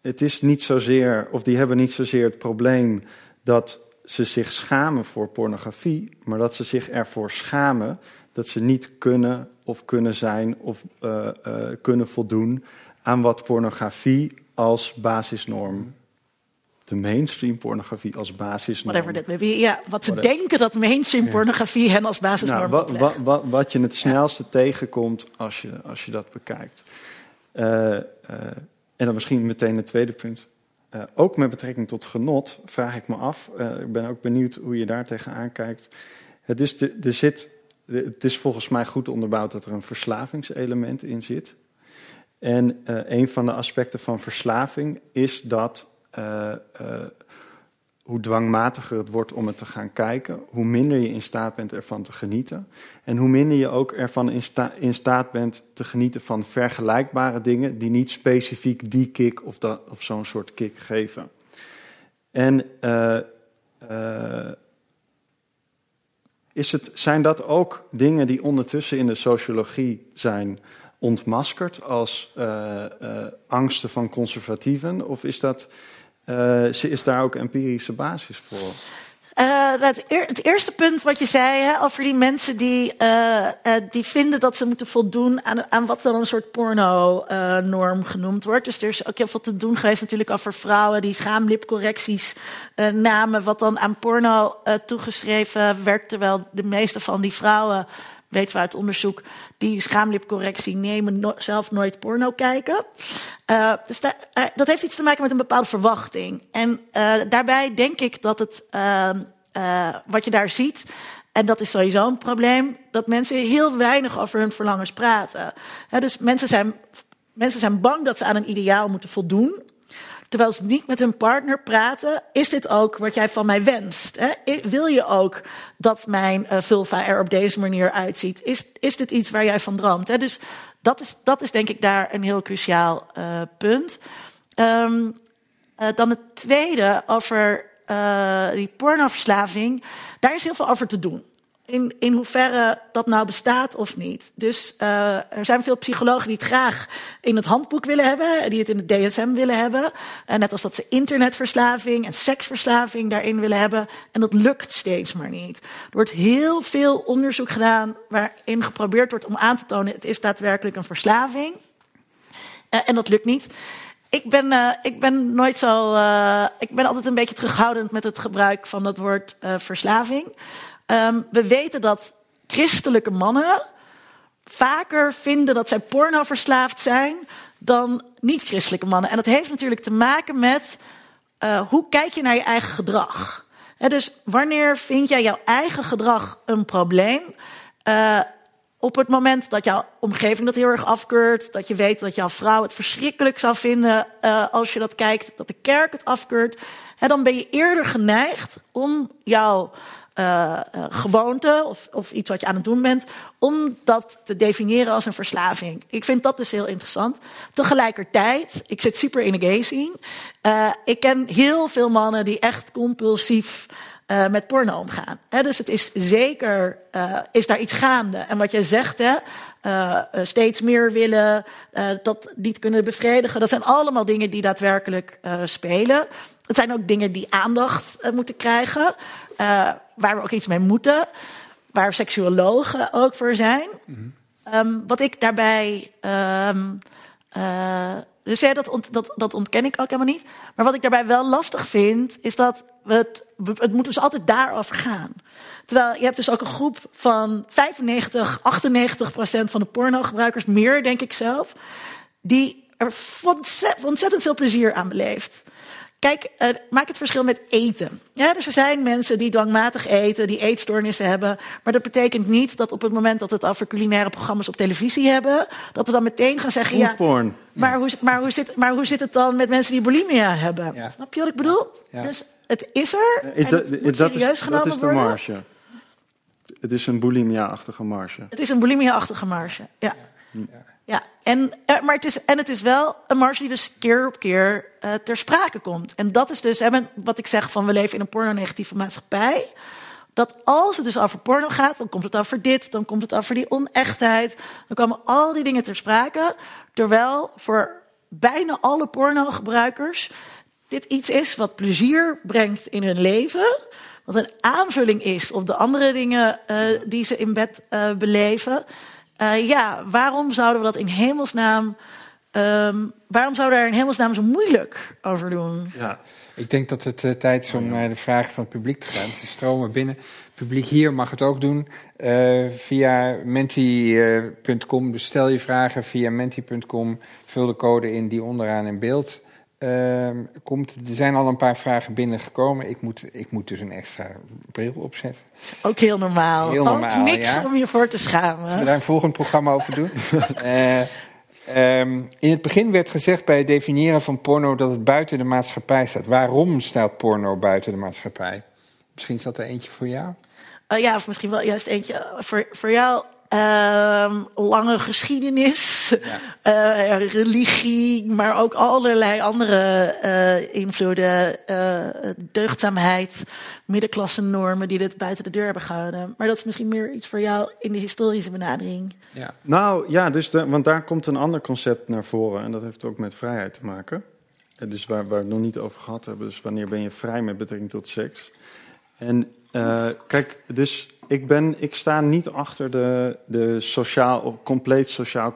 het is niet zozeer, of die hebben niet zozeer het probleem dat ze zich schamen voor pornografie, maar dat ze zich ervoor schamen dat ze niet kunnen of kunnen zijn of uh, uh, kunnen voldoen aan wat pornografie als basisnorm. De mainstream pornografie als basisnorm. Whatever that Ja, wat ze denken dat mainstream pornografie hen als basisnorm nou, wat, wat, wat, je het snelste ja. tegenkomt als je, als je dat bekijkt. Uh, en dan misschien meteen het tweede punt. ook met betrekking tot genot vraag ik me af, ik ben ook benieuwd hoe je daar tegenaan kijkt. Het is de, er zit het is volgens mij goed onderbouwd dat er een verslavingselement in zit. En uh, een van de aspecten van verslaving is dat uh, uh, hoe dwangmatiger het wordt om het te gaan kijken, hoe minder je in staat bent ervan te genieten. En hoe minder je ook ervan in, sta in staat bent te genieten van vergelijkbare dingen die niet specifiek die kick of, of zo'n soort kick geven. En is het, zijn dat ook dingen die ondertussen in de sociologie zijn ontmaskerd als uh, angsten van conservatieven? Of is, dat, is daar ook empirische basis voor? Uh, het, eerste punt wat je zei hè, over die mensen die, uh, uh, die vinden dat ze moeten voldoen aan, aan wat dan een soort porno-norm genoemd wordt. Dus er is ook heel veel te doen geweest natuurlijk over vrouwen die schaamlipcorrecties namen, wat dan aan porno toegeschreven werd. Terwijl de meeste van die vrouwen, weten we uit onderzoek, die schaamlipcorrectie nemen, zelf nooit porno kijken. dus daar, dat heeft iets te maken met een bepaalde verwachting. En daarbij denk ik dat het ehm, wat je daar ziet, en dat is sowieso een probleem, dat mensen heel weinig over hun verlangens praten. dus mensen zijn, mensen zijn bang dat ze aan een ideaal moeten voldoen. Terwijl ze niet met hun partner praten, is dit ook wat jij van mij wenst? Wil je ook dat mijn uh, vulva er op deze manier uitziet? Is, is dit iets waar jij van droomt? Dus dat is, dat is denk ik daar een heel cruciaal uh, punt. Um, dan het tweede over die pornoverslaving, daar is heel veel over te doen. In, in hoeverre dat nou bestaat of niet. Dus uh, er zijn veel psychologen die het graag in het handboek willen hebben, die het in het DSM willen hebben. Uh, net als dat ze internetverslaving en seksverslaving daarin willen hebben. En dat lukt steeds maar niet. Er wordt heel veel onderzoek gedaan waarin geprobeerd wordt om aan te tonen: het is daadwerkelijk een verslaving. en dat lukt niet. Ik ben, ik ben nooit zo. Ik ben altijd een beetje terughoudend met het gebruik van dat woord verslaving. Um, we weten dat christelijke mannen vaker vinden dat zij porno verslaafd zijn dan niet-christelijke mannen. En dat heeft natuurlijk te maken met hoe kijk je naar je eigen gedrag. Dus wanneer vind jij jouw eigen gedrag een probleem? op het moment dat jouw omgeving dat heel erg afkeurt, dat je weet dat jouw vrouw het verschrikkelijk zou vinden uh, als je dat kijkt, dat de kerk het afkeurt, hè, dan ben je eerder geneigd om jouw uh, gewoonte of, of iets wat je aan het doen bent, om dat te definiëren als een verslaving. Ik vind dat dus heel interessant. Tegelijkertijd, ik zit super in de gay scene. Uh, ik ken heel veel mannen die echt compulsief met porno omgaan. Dus het is zeker, is daar iets gaande. En wat jij zegt, hè, steeds meer willen, dat niet kunnen bevredigen, dat zijn allemaal dingen die daadwerkelijk spelen. Het zijn ook dingen die aandacht moeten krijgen, waar we ook iets mee moeten, waar seksuologen ook voor zijn. Mm -hmm. um, wat ik daarbij. Um, dus ja, dat, ont, dat, dat ontken ik ook helemaal niet. Maar wat ik daarbij wel lastig vind, is dat het, het moet dus altijd daarover gaan. Terwijl je hebt dus ook een groep van 95, 98 procent van de pornogebruikers, meer denk ik zelf, die er ontzettend veel plezier aan beleeft. Kijk, uh, maak het verschil met eten. Ja, dus er zijn mensen die dwangmatig eten, die eetstoornissen hebben. Maar dat betekent niet dat op het moment dat we het over culinaire programma's op televisie hebben, dat we dan meteen gaan zeggen: ja. Maar hoe, maar, hoe zit, maar hoe zit het dan met mensen die bulimia hebben? Ja. Snap je wat ik bedoel? Ja. Dus het is er. Is dat, het moet serieus is, genomen dat is de worden. marge. Het is een bulimia-achtige marge. Het is een bulimia-achtige marge, ja. ja. En, eh, maar het is, en het is wel een marge die dus keer op keer uh, ter sprake komt. En dat is dus wat ik zeg van we leven in een porno-negatieve maatschappij. Dat als het dus over porno gaat, dan komt het over dit, dan komt het over die onechtheid. Dan komen al die dingen ter sprake. Terwijl voor bijna alle pornogebruikers dit iets is wat plezier brengt in hun leven. Wat een aanvulling is op de andere dingen uh, die ze in bed beleven. Uh, ja, waarom zouden we dat in hemelsnaam. Um, waarom zouden we daar in hemelsnaam zo moeilijk over doen? Ja, ik denk dat het uh, tijd is om naar de vragen van het publiek te gaan. Ze stromen binnen. Het publiek hier mag het ook doen uh, via menti.com. Dus stel je vragen via menti.com. Vul de code in die onderaan in beeld uh, komt. Er zijn al een paar vragen binnengekomen. Ik moet, ik moet dus een extra bril opzetten. Ook heel normaal. Heel normaal Ook niks ja. om je voor te schamen. Zullen we daar een volgend programma over doen? uh, um, in het begin werd gezegd bij het definiëren van porno dat het buiten de maatschappij staat. Waarom staat porno buiten de maatschappij? Misschien is dat er eentje voor jou? Uh, ja, of misschien wel juist eentje voor, voor jou. Uh, ehm, lange geschiedenis, eh, religie, maar ook allerlei andere eh, invloeden, eh, deugdzaamheid, middenklasse normen die dit buiten de deur hebben gehouden. Maar dat is misschien meer iets voor jou in de historische benadering. Ja. Nou ja, dus de, want daar komt een ander concept naar voren en dat heeft ook met vrijheid te maken. En Dus waar, waar we het nog niet over gehad hebben, dus wanneer ben je vrij met betrekking tot seks? En eh, kijk, dus ik, ben, ik sta niet achter de, de sociaal, compleet sociaal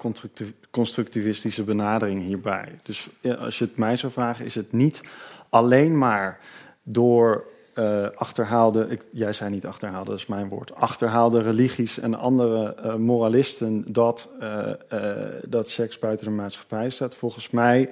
constructivistische benadering hierbij. Dus als je het mij zou vragen, is het niet alleen maar door eh, achterhaalde, ik, jij zei niet achterhaalde, dat is mijn woord, achterhaalde religies en andere eh, moralisten dat, eh, dat seks buiten de maatschappij staat. Volgens mij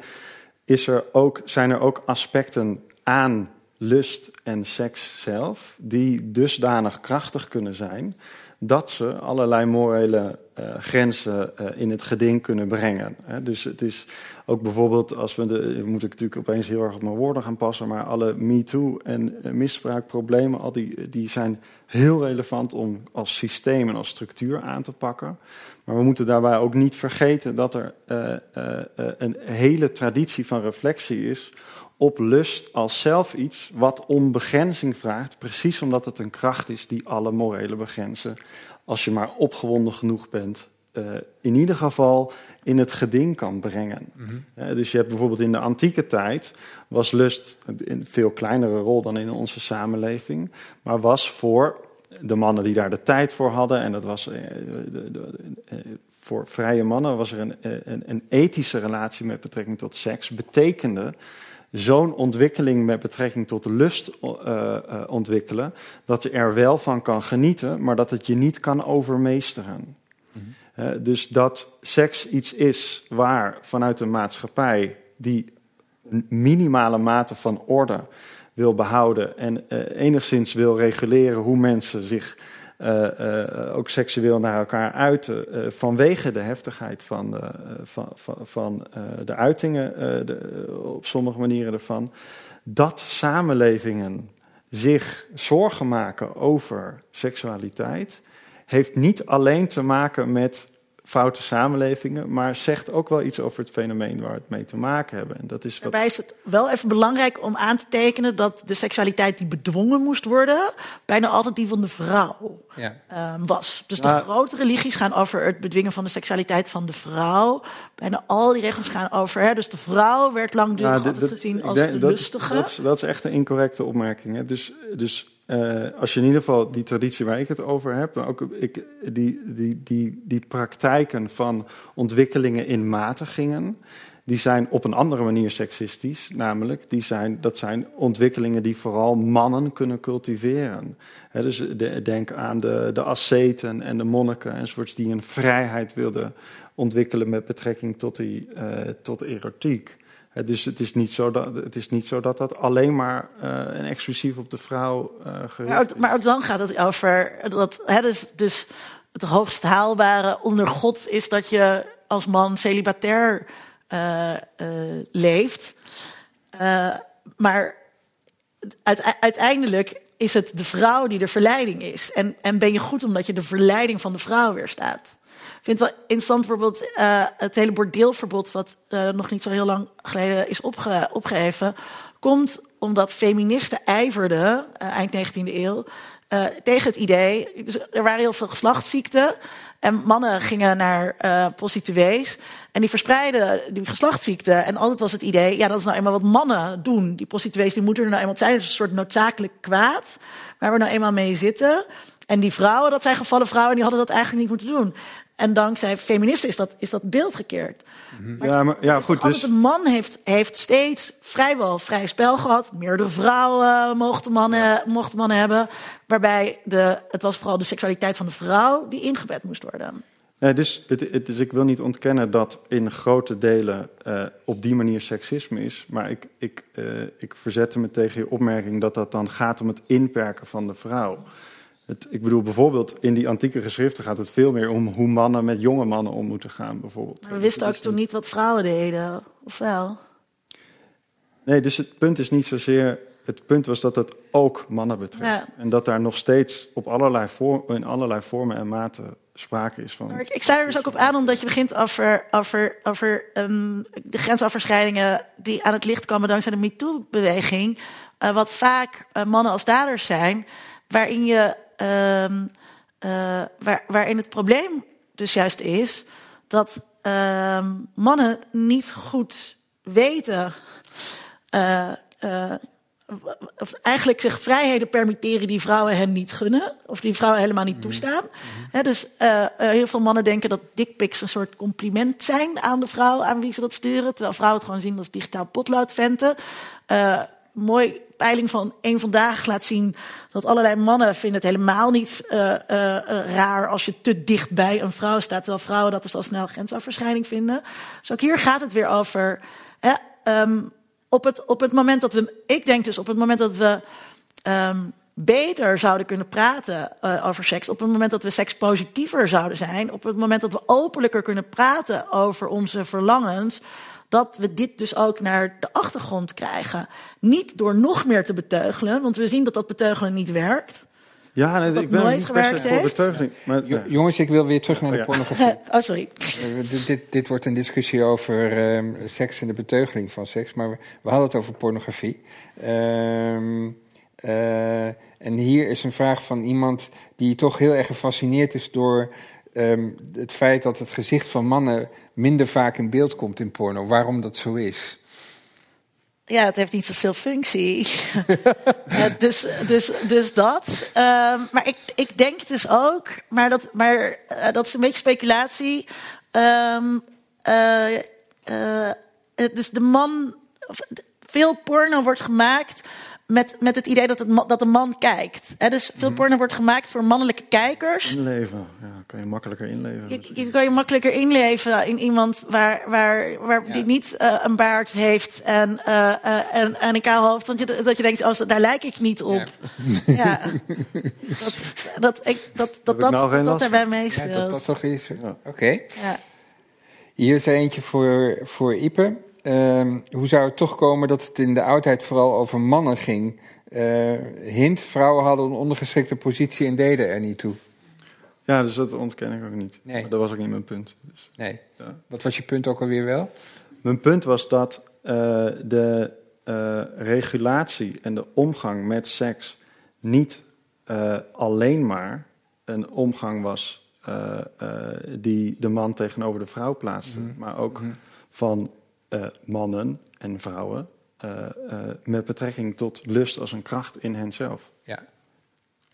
is er ook, zijn er ook aspecten aan lust en seks zelf die dusdanig krachtig kunnen zijn dat ze allerlei morele eh, grenzen eh, in het geding kunnen brengen. Dus het is ook bijvoorbeeld, als we de, moet ik natuurlijk opeens heel erg op mijn woorden gaan passen, maar alle MeToo en eh, misbruikproblemen, al die, die zijn heel relevant om als systeem en als structuur aan te pakken. Maar we moeten daarbij ook niet vergeten dat er eh, eh, eh, een hele traditie van reflectie is op lust als zelf iets wat om begrenzing vraagt, precies omdat het een kracht is die alle morele begrenzen, als je maar opgewonden genoeg bent, eh, in ieder geval in het geding kan brengen. Eh, dus je hebt bijvoorbeeld in de antieke tijd was lust een veel kleinere rol dan in onze samenleving, maar was voor de mannen die daar de tijd voor hadden, en dat was eh, de- de- eh, voor vrije mannen was er een, een, een ethische relatie met betrekking tot seks, betekende zo'n ontwikkeling met betrekking tot de lust eh, eh, ontwikkelen, dat je er wel van kan genieten, maar dat het je niet kan overmeesteren. Eh, dus dat seks iets is waar vanuit een maatschappij die een minimale mate van orde wil behouden en enigszins wil reguleren hoe mensen zich ook seksueel naar elkaar uiten eh, vanwege de heftigheid van de, eh, van, van, eh, de uitingen eh, de, op sommige manieren ervan, dat samenlevingen zich zorgen maken over seksualiteit, heeft niet alleen te maken met foute samenlevingen, maar zegt ook wel iets over het fenomeen waar we het mee te maken hebben. En dat is wat Daarbij is het wel even belangrijk om aan te tekenen dat de seksualiteit die bedwongen moest worden, bijna altijd die van de vrouw Ja. eh, was. Dus Maar- de grote religies gaan over het bedwingen van de seksualiteit van de vrouw. Bijna al die regels gaan over. Hè, dus de vrouw werd langdurig Nou, altijd gezien als denk de dat- lustige. Dat, is, dat is echt een incorrecte opmerking. Hè. Dus, dus eh, als je in ieder geval die traditie waar ik het over heb, maar ook ik, die, die, die, die praktijken van ontwikkelingen in matigingen, die zijn op een andere manier seksistisch. Namelijk, die zijn, dat zijn ontwikkelingen die vooral mannen kunnen cultiveren. Dus de- denk aan de, de asceten en de monniken enzovoorts, die een vrijheid wilden ontwikkelen met betrekking tot, die, eh, tot erotiek. Dus het is, niet zo dat, het is niet zo dat dat alleen maar en exclusief op de vrouw gericht Maar, is. ook- maar dan gaat het over dat hè, dus, dus het hoogst haalbare onder God is dat je als man celibatair eh, leeft. Maar uite- uiteindelijk is het de vrouw die de verleiding is. En, en ben je goed omdat je de verleiding van de vrouw weerstaat. Vind het wel interessant bijvoorbeeld eh, het hele bordeelverbod... wat eh, nog niet zo heel lang geleden is opge opgeheven... komt omdat feministen ijverden, eh, eind 19e eeuw... tegen het idee, dus er waren heel veel geslachtsziekten... en mannen gingen naar prostituees... en die verspreiden die geslachtsziekten. En altijd was het idee, ja, dat is nou eenmaal wat mannen doen. Die prostituees die moeten er nou eenmaal zijn. Het is een soort noodzakelijk kwaad waar we nou eenmaal mee zitten... En die vrouwen, dat zijn gevallen vrouwen, die hadden dat eigenlijk niet moeten doen. En dankzij feministen is dat, is dat beeld gekeerd. Maar Ja, maar, ja goed. Dus, een man heeft, heeft steeds vrijwel vrij spel gehad. Meerdere vrouwen mochten mannen, mochten mannen hebben. Waarbij de, het was vooral de seksualiteit van de vrouw die ingebed moest worden. dus, het, het, dus ik wil niet ontkennen dat in grote delen eh, op die manier seksisme is. Maar ik, ik, eh, ik verzette me tegen je opmerking dat dat dan gaat om het inperken van de vrouw. Het, ik bedoel, bijvoorbeeld in die antieke geschriften gaat het veel meer om hoe mannen met jonge mannen om moeten gaan, bijvoorbeeld. Maar we wisten ook toen niet wat vrouwen deden. Of wel? Nee, dus het punt is niet zozeer. Het punt was dat het ook mannen betreft. Ja. En dat daar nog steeds op allerlei vorm, in allerlei vormen en maten sprake is van. Maar ik, ik sta er dus ook op aan omdat je begint over, over, over ehm, de grensoverschrijdingen die aan het licht komen dankzij de MeToo-beweging. eh, wat vaak eh, mannen als daders zijn, waarin, je, ehm, eh, waar, waarin het probleem dus juist is dat ehm, mannen niet goed weten. eh, eh, of eigenlijk zich vrijheden permitteren die vrouwen hen niet gunnen. Of die vrouwen helemaal niet toestaan. Hè, dus heel veel mannen denken dat dickpics een soort compliment zijn aan de vrouw aan wie ze dat sturen. Terwijl vrouwen het gewoon zien als digitaal potloodventen. Mooi peiling van één vandaag laat zien dat allerlei mannen vinden het helemaal niet eh, eh, raar als je te dicht bij een vrouw staat. Terwijl vrouwen dat dus al snel grensoverschrijding vinden. Dus ook hier gaat het weer over. Hè, ehm, op, het, op het moment dat we, ik denk dus op het moment dat we ehm, beter zouden kunnen praten over seks, op het moment dat we sekspositiever zouden zijn, op het moment dat we openlijker kunnen praten over onze verlangens, dat we dit dus ook naar de achtergrond krijgen. Niet door nog meer te beteugelen, want we zien dat dat beteugelen niet werkt. Ja, nee, dat ik ben nooit niet per se gewerkt voor heeft. beteugeling. Maar, Jo- nee. Jongens, ik wil weer terug naar de Oh ja. pornografie. oh, sorry. Eh, dit, dit, dit wordt een discussie over ehm, seks en de beteugeling van seks, maar we, we hadden het over pornografie. Ehm, eh, en hier is een vraag van iemand die toch heel erg gefascineerd is door ehm, het feit dat het gezicht van mannen minder vaak in beeld komt in porno. Waarom dat zo is. Ja, het heeft niet zoveel functie. Dus, dus, dus dat. Ehm, maar ik, ik denk dus ook, maar dat, maar, eh, dat is een beetje speculatie. Ehm, eh, eh, dus de man. Veel porno wordt gemaakt met, met het idee dat, het, dat de man kijkt. Hè, dus veel porno wordt gemaakt voor mannelijke kijkers. Inleven, ja, kan je makkelijker inleven. Je, je kan je makkelijker inleven in iemand waar, waar, waar die niet eh, een baard heeft en, eh, eh, en, en een kaal hoofd. Want je, dat je denkt, oh, daar lijk ik niet op. Ja. Dat, dat, ik, dat, dat, ik dat, nou dat, last daarbij Ja, dat dat toch is. Ja. Oké. Ja. Hier is er eentje voor, voor Ipe. Ehm, hoe zou het toch komen dat het in de oudheid vooral over mannen ging? Eh, hint, vrouwen hadden een ondergeschikte positie en deden er niet toe. Ja, dus dat ontken ik ook niet. Nee. Maar dat was ook niet mijn punt. Dus, Nee. ja. Wat was je punt ook alweer wel? Mijn punt was dat eh, de eh, regulatie en de omgang met seks niet alleen maar een omgang was die de man tegenover de vrouw plaatste, Mhm. maar ook Mhm. van eh, mannen en vrouwen eh, eh, met betrekking tot lust als een kracht in henzelf. Ja.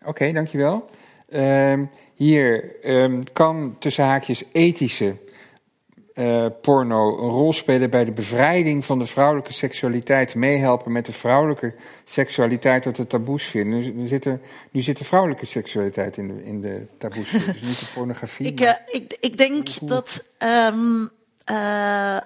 Oké, dankjewel. Ehm hier ehm, kan tussen haakjes ethische eh, porno een rol spelen bij de bevrijding van de vrouwelijke seksualiteit, meehelpen met de vrouwelijke seksualiteit uit de taboesfeer. Nu, nu, zit er, nu zit de vrouwelijke seksualiteit in de, in de taboesfeer, dus niet de pornografie. Ik, maar- ik, ik denk dat ehm, eh,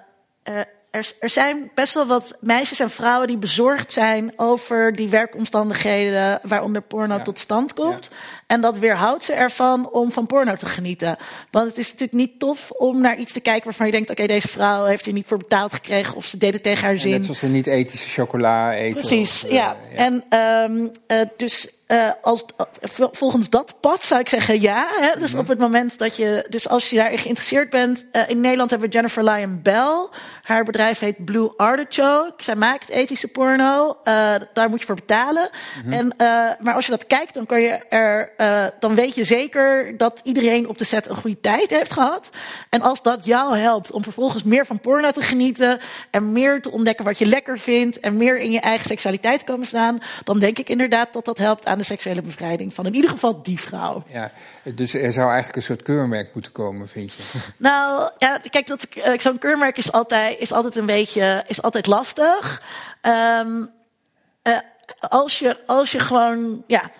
er, er, er zijn best wel wat meisjes en vrouwen die bezorgd zijn over die werkomstandigheden waaronder porno Ja. tot stand komt. En dat weerhoudt ze ervan om van porno te genieten. Want het is natuurlijk niet tof om naar iets te kijken waarvan je denkt: oké, deze vrouw heeft hier niet voor betaald gekregen of ze deed het tegen haar En zin. net zoals ze niet ethische chocola eten. Precies, of, eh, ja. En ehm, eh, dus eh, als, vol- volgens dat pad zou ik zeggen ja. Hè? Dus op het moment dat je, dus als je daarin geïnteresseerd bent, eh, in Nederland hebben we Jennifer Lyon Bell. Haar bedrijf heet Blue Artichoke. Zij maakt ethische porno. Eh, daar moet je voor betalen. En, eh, maar als je dat kijkt, dan kan je er, eh, dan weet je zeker dat iedereen op de set een goede tijd heeft gehad. En als dat jou helpt om vervolgens meer van porno te genieten en meer te ontdekken wat je lekker vindt en meer in je eigen seksualiteit te komen staan, dan denk ik inderdaad dat dat helpt aan de seksuele bevrijding van in ieder geval die vrouw. Ja, dus er zou eigenlijk een soort keurmerk moeten komen, vind je? Nou, ja, kijk, dat, eh, zo'n keurmerk is altijd, is altijd een beetje is altijd lastig. Ehm, eh, als, je, als je gewoon, ja,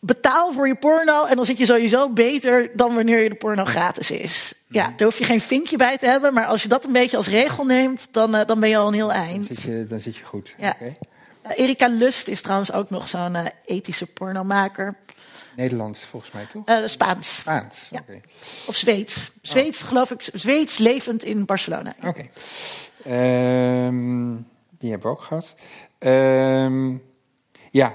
betaal voor je porno en dan zit je sowieso beter dan wanneer je de porno gratis is. Ja, daar hoef je geen vinkje bij te hebben, maar als je dat een beetje als regel neemt, dan, eh, dan ben je al een heel Dan eind. zit je, dan zit je goed. Ja. Eh, Erika Lust is trouwens ook nog zo'n eh, ethische pornomaker. Nederlands volgens mij toch? Eh, Spaans Spaans. Ja. Of Zweeds. Zweeds, geloof ik. Zweeds levend in Barcelona. Oké. Ehm, die hebben we ook gehad. Ehm, ja,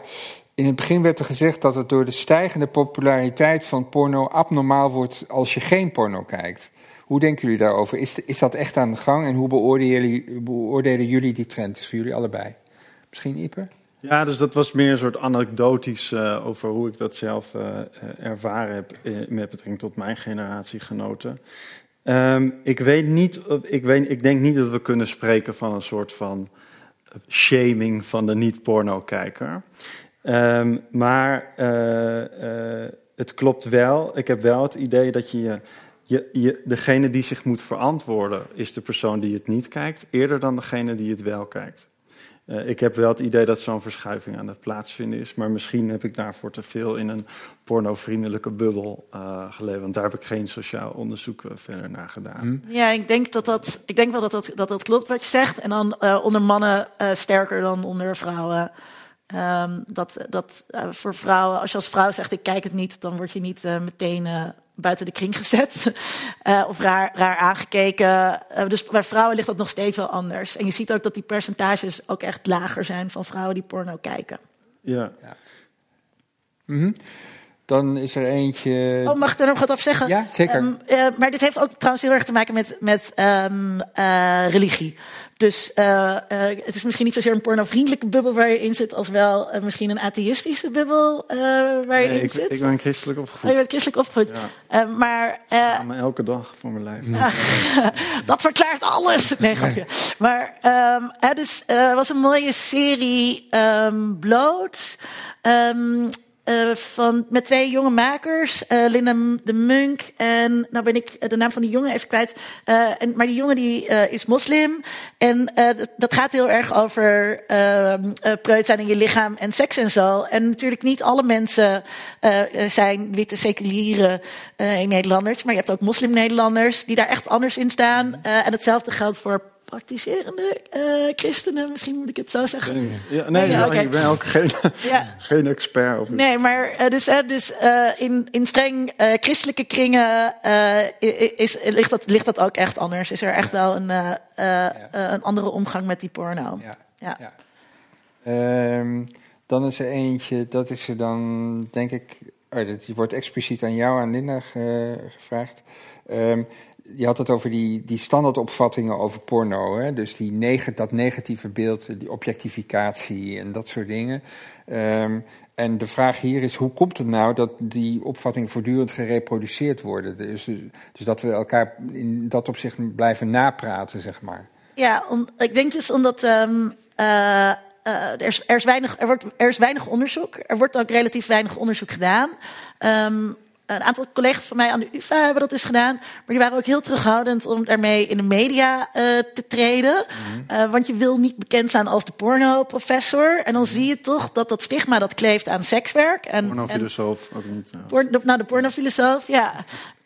In het begin werd er gezegd dat het door de stijgende populariteit van porno abnormaal wordt als je geen porno kijkt. Hoe denken jullie daarover? Is, is dat echt aan de gang en hoe beoordelen, beoordelen jullie die trend? Voor jullie allebei? Misschien Ipe? Ja, dus dat was meer een soort anekdotisch uh, over hoe ik dat zelf uh, ervaren heb met betrekking tot mijn generatiegenoten. Um, ik weet niet, ik, weet, ik denk niet dat we kunnen spreken van een soort van shaming van de niet-porno-kijker. Um, maar het klopt wel. Ik heb wel het idee dat je, je, degene die zich moet verantwoorden, is de persoon die het niet kijkt, eerder dan degene die het wel kijkt. Uh, ik heb wel het idee dat zo'n verschuiving aan het plaatsvinden is, maar misschien heb ik daarvoor te veel in een pornovriendelijke bubbel uh, geleefd, want daar heb ik geen sociaal onderzoek uh, verder naar gedaan. Hm. Ja, ik denk, dat dat, ik denk wel dat dat, dat dat klopt wat je zegt. En dan onder mannen sterker dan onder vrouwen. Um, dat dat voor vrouwen, als je als vrouw zegt ik kijk het niet, dan word je niet meteen buiten de kring gezet uh, of raar, raar aangekeken. Uh, dus bij vrouwen ligt dat nog steeds wel anders. En je ziet ook dat die percentages ook echt lager zijn van vrouwen die porno kijken. Ja. ja. Mm -hmm. Dan is er eentje. Oh, mag ik er nog wat over zeggen? Ja, zeker. Um, uh, maar dit heeft ook trouwens heel erg te maken met, met um, religie. Dus uh, uh, het is misschien niet zozeer een pornovriendelijke bubbel waar je in zit, als wel uh, misschien een atheïstische bubbel waar je nee, in ik, zit. Ik ben christelijk opgevoed. Oh, je bent christelijk opgevoed. Ja. maar. maar elke dag voor mijn lijf. dat verklaart alles. Nee, grapje. Maar um, het dus, was een mooie serie um, Bloot. Um, uh, van, met twee jonge makers, uh, de Munk en nou ben ik de naam van die jongen even kwijt. En, maar die jongen die is moslim en dat, gaat heel erg over preut zijn in je lichaam en seks en zo. En natuurlijk niet alle mensen zijn witte seculiere Nederlanders, maar je hebt ook moslim Nederlanders die daar echt anders in staan. en hetzelfde geldt voor praktiserende uh, christenen, misschien moet ik het zo zeggen. Ja, nee, ja, okay. ik ben ook geen, ja. geen expert. Op nee, maar uh, dus, uh, dus in, in streng christelijke kringen is, ligt, dat, ligt dat ook echt anders. Is er echt wel een, een andere omgang met die porno. Ja. ja. Um, dan is er eentje, dat is er dan, denk ik, oh, die wordt expliciet aan jou, aan Linda gevraagd. Um, je had het over die, die standaardopvattingen over porno. Hè? Dus die neg dat negatieve beeld, die objectificatie en dat soort dingen. Um, en de vraag hier is, hoe komt het nou dat die opvattingen voortdurend gereproduceerd worden? Dus, dus dat we elkaar in dat opzicht blijven napraten, zeg maar. Ja, ik denk dus omdat... Um, uh, uh, er, is, er, is weinig, er, wordt, er is weinig onderzoek. Er wordt ook relatief weinig onderzoek gedaan. Um, een aantal collega's van mij aan de UvA hebben dat dus gedaan. Maar die waren ook heel terughoudend om daarmee in de media uh, te treden. Mm -hmm. uh, want je wil niet bekend staan als de porno-professor. En dan -hmm. zie je toch dat dat stigma dat kleeft aan sekswerk. En, pornofilosoof ook niet. Ja. Por, nou, de pornofilosoof, ja.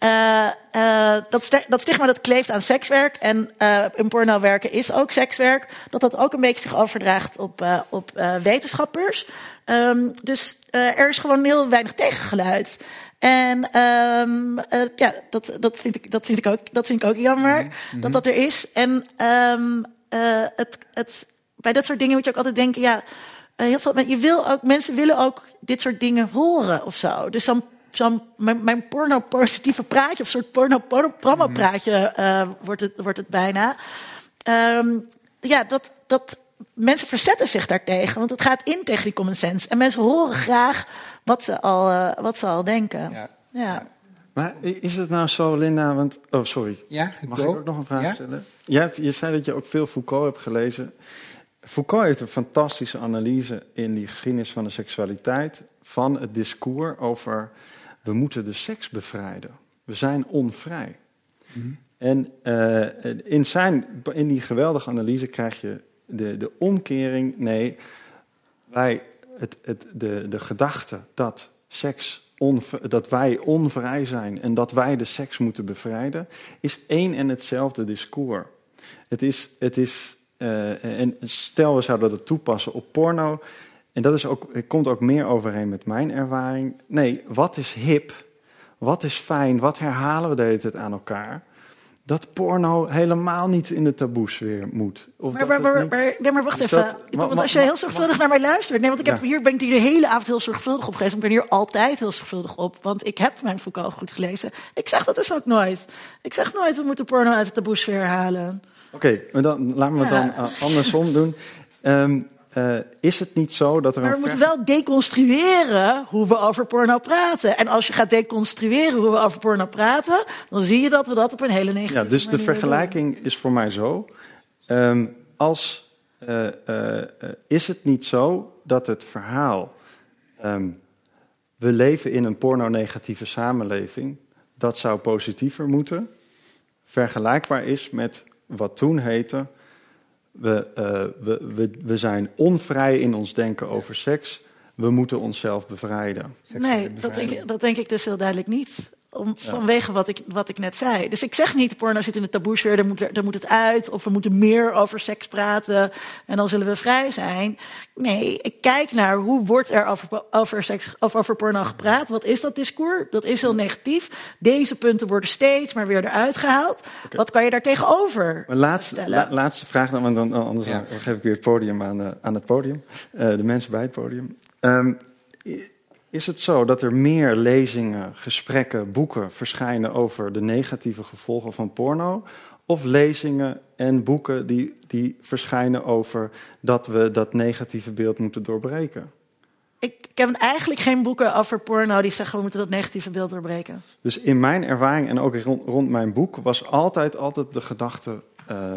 Uh, dat, dat stigma dat kleeft aan sekswerk. En in porno werken is ook sekswerk. Dat dat ook een beetje zich overdraagt op, op wetenschappers. Um, dus er is gewoon heel weinig tegengeluid. En um, uh, ja, dat, dat, vind ik, dat, vind ik ook, dat vind ik ook jammer mm -hmm. dat dat er is. En um, uh, het, het, bij dat soort dingen moet je ook altijd denken, ja, uh, heel veel, je wil ook, mensen willen ook dit soort dingen horen of zo. Dus dan zo'n mijn, mijn porno-positieve praatje, of soort porno-promo-praatje uh, wordt, het, wordt het bijna. Um, ja, dat, dat mensen verzetten zich daartegen, want het gaat in tegen die common sense. En mensen horen graag wat ze al, uh, wat ze al denken. Ja. ja. Maar is het nou zo, Linda? Want, oh, sorry. Ja, Mag ik ook nog een vraag ja? stellen? Je, hebt, je zei dat je ook veel Foucault hebt gelezen. Foucault heeft een fantastische analyse in die geschiedenis van de seksualiteit. van het discours over. we moeten de seks bevrijden. We zijn onvrij. Mm -hmm. En uh, in, zijn, in die geweldige analyse krijg je de, de omkering. Nee, wij het, het, de, de gedachte dat seks dat wij onvrij zijn en dat wij de seks moeten bevrijden, is één en hetzelfde discours. Het is, het is uh, en stel we zouden dat toepassen op porno, en dat is ook, het komt ook meer overeen met mijn ervaring. Nee, wat is hip? Wat is fijn? Wat herhalen we de tijd aan elkaar? Dat porno helemaal niet in de taboesfeer moet. Of Maar, dat maar, het maar, niet- maar, nee, maar wacht even. dat- want als je heel zorgvuldig naar mij luistert. Nee, want ik heb Ja. hier ben ik hier de hele avond heel zorgvuldig op geweest. Ik ben hier altijd heel zorgvuldig op. Want ik heb mijn Foucault goed gelezen. Ik zeg dat dus ook nooit. Ik zeg nooit, we moeten porno uit de taboesfeer halen. Oké, maar dan laten we het Ja. dan andersom doen. Ehm, eh, is het niet zo dat er Maar we moeten wel deconstrueren hoe we over porno praten. En als je gaat deconstrueren hoe we over porno praten, dan zie je dat we dat op een hele negatieve Ja, dus de doen. vergelijking is voor mij zo. Ehm, als, eh, eh, is het niet zo dat het verhaal... ehm, we leven in een pornonegatieve samenleving... dat zou positiever moeten... vergelijkbaar is met wat toen heette... We, eh, we, we, we zijn onvrij in ons denken over seks... we moeten onszelf bevrijden. Nee, dat denk, ik- dat denk ik dus heel duidelijk niet. Om, Vanwege wat ik, wat ik net zei. Dus ik zeg niet, porno zit in de taboesfeer, daar moet, daar moet het uit. Of we moeten meer over seks praten en dan zullen we vrij zijn. Nee, ik kijk naar hoe wordt er over, over, seks, of over porno gepraat. Wat is dat discours? Dat is heel negatief. Deze punten worden steeds maar weer eruit gehaald. Wat kan je daar tegenover Mijn laatste, stellen? la- laatste vraag dan, want dan, anders Ja. dan geef ik weer het podium aan, eh, aan het podium. Eh, de mensen bij het podium. Ehm, is het zo dat er meer lezingen, gesprekken, boeken verschijnen over de negatieve gevolgen van porno? Of lezingen en boeken die, die verschijnen over dat we dat negatieve beeld moeten doorbreken? ik, ik heb eigenlijk geen boeken over porno die zeggen we moeten dat negatieve beeld doorbreken. Dus in mijn ervaring en ook rond, rond mijn boek was altijd, altijd de gedachte. eh,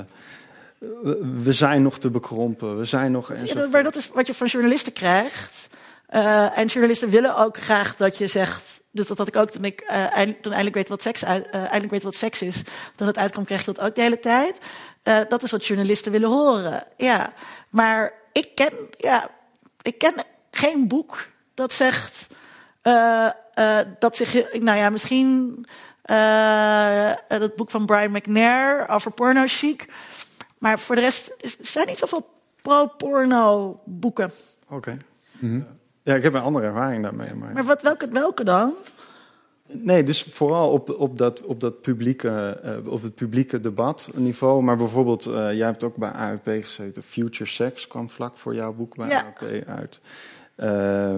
we- zijn nog te bekrompen, we zijn nog. Ja, maar dat is wat je van journalisten krijgt. Eh, en journalisten willen ook graag dat je zegt. Dus dat had ik ook toen ik eh, eind- toen eindelijk weet wat seks, uit, eh, eindelijk weet wat seks is. Toen het uitkwam, kreeg ik dat ook de hele tijd. Eh, dat is wat journalisten willen horen. Ja. Maar ik ken, ja, ik ken geen boek dat zegt. eh, eh, dat zich. Nou ja, misschien. eh het boek van Brian McNair over porno chic. Maar voor de rest is- er zijn niet zoveel pro-porno boeken. Oké. Ja, ik heb een andere ervaring daarmee. Maar... Maar wat, welke, welke dan? Nee, dus vooral op, op, dat, op, dat publieke, eh, op het publieke debatniveau. Maar bijvoorbeeld, eh, jij hebt ook bij AUP gezeten. Future Sex kwam vlak voor jouw boek bij Ja. AUP uit. Eh,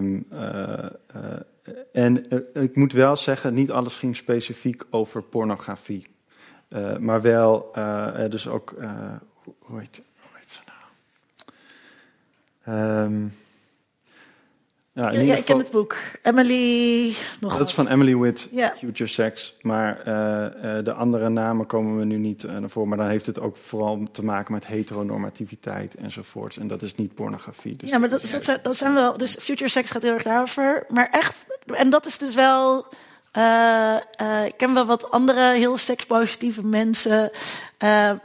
en ik moet wel zeggen, niet alles ging specifiek over pornografie. Maar wel, dus ook, hoe, hoe heet, hoe heet ze nou? Ehm, ja, ik ken het boek. Emily. Nog dat wat. is van Emily Witt, Ja. Future Sex. Maar eh, eh, de andere namen komen we nu niet eh, naar voren. Maar dan heeft het ook vooral te maken met heteronormativiteit enzovoorts. En dat is niet pornografie. Dus Ja, maar dat, dat, zijn, dat zijn wel. Dus future sex gaat heel erg daarover. Maar echt. En dat is dus wel. ik ken wel wat andere heel sekspositieve mensen.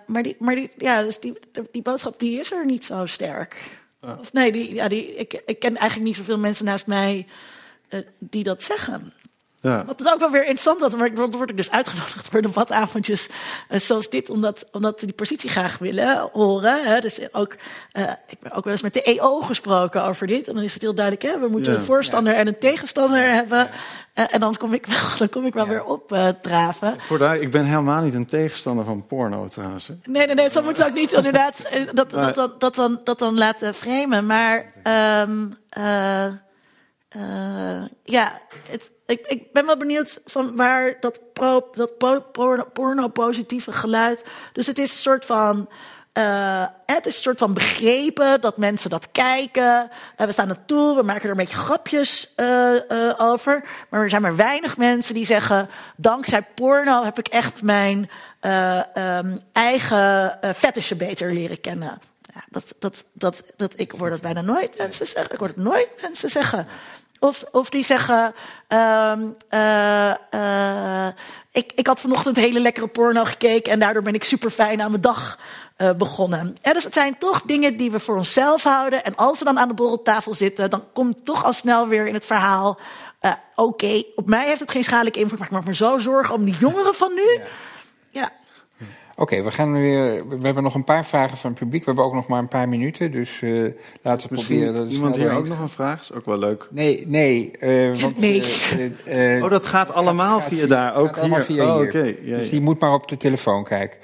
maar die, maar die, ja, dus die, die boodschap die is er niet zo sterk. Of nee, die, ja, die, ik, ik ken eigenlijk niet zoveel mensen naast mij eh, die dat zeggen. Ja. Wat het ook wel weer interessant was, maar ik- dan word ik dus uitgenodigd voor debatavondjes eh, zoals dit, omdat, omdat we die positie graag willen horen. Hè. Dus ook, eh, ik ben ook wel eens met de EO gesproken over dit. En dan is het heel duidelijk, hè, we moeten Ja. een voorstander en een tegenstander hebben. Eh, en dan kom ik wel, dan kom ik wel weer op draven. Voor daar, ik ben helemaal niet een tegenstander van porno trouwens. hè. Nee, nee, nee, zo moeten we ook niet inderdaad dat, dat, dat, dat, dan, dat dan laten framen. Maar ehm, eh, eh, ja, het, ik, ik ben wel benieuwd van waar dat, pro, dat po- porno, porno-positieve geluid... Dus het is een soort van... eh, het is een soort van begrepen dat mensen dat kijken. Eh, we staan er toe, we maken er een beetje grapjes eh, over. Maar er zijn maar weinig mensen die zeggen... dankzij porno heb ik echt mijn eh, ehm, eigen fetishen beter leren kennen. Ja, dat, dat, dat, dat, ik hoor dat bijna nooit mensen zeggen. Ik hoor het nooit mensen zeggen. Of, of die zeggen, ehm, eh, eh, ik, ik had vanochtend hele lekkere porno gekeken en daardoor ben ik super fijn aan mijn dag eh, begonnen. Ja, dus het zijn toch dingen die we voor onszelf houden. En als we dan aan de borreltafel zitten, dan komt toch al snel weer in het verhaal. Oké, op mij heeft het geen schadelijke invloed, maar ik maak me zo zorgen om die jongeren van nu. Ja, Oké, we gaan weer. We hebben nog een paar vragen van het publiek. We hebben ook nog maar een paar minuten, dus uh, laten we Misschien proberen. Dat iemand hier ook nog een vraag? Is ook wel leuk. Nee, nee. Uh, want, nee. Uh, oh, dat gaat allemaal gaat via daar. Ook hier. Via oh, hier. Okay. Ja, dus ja. die moet maar op de telefoon kijken.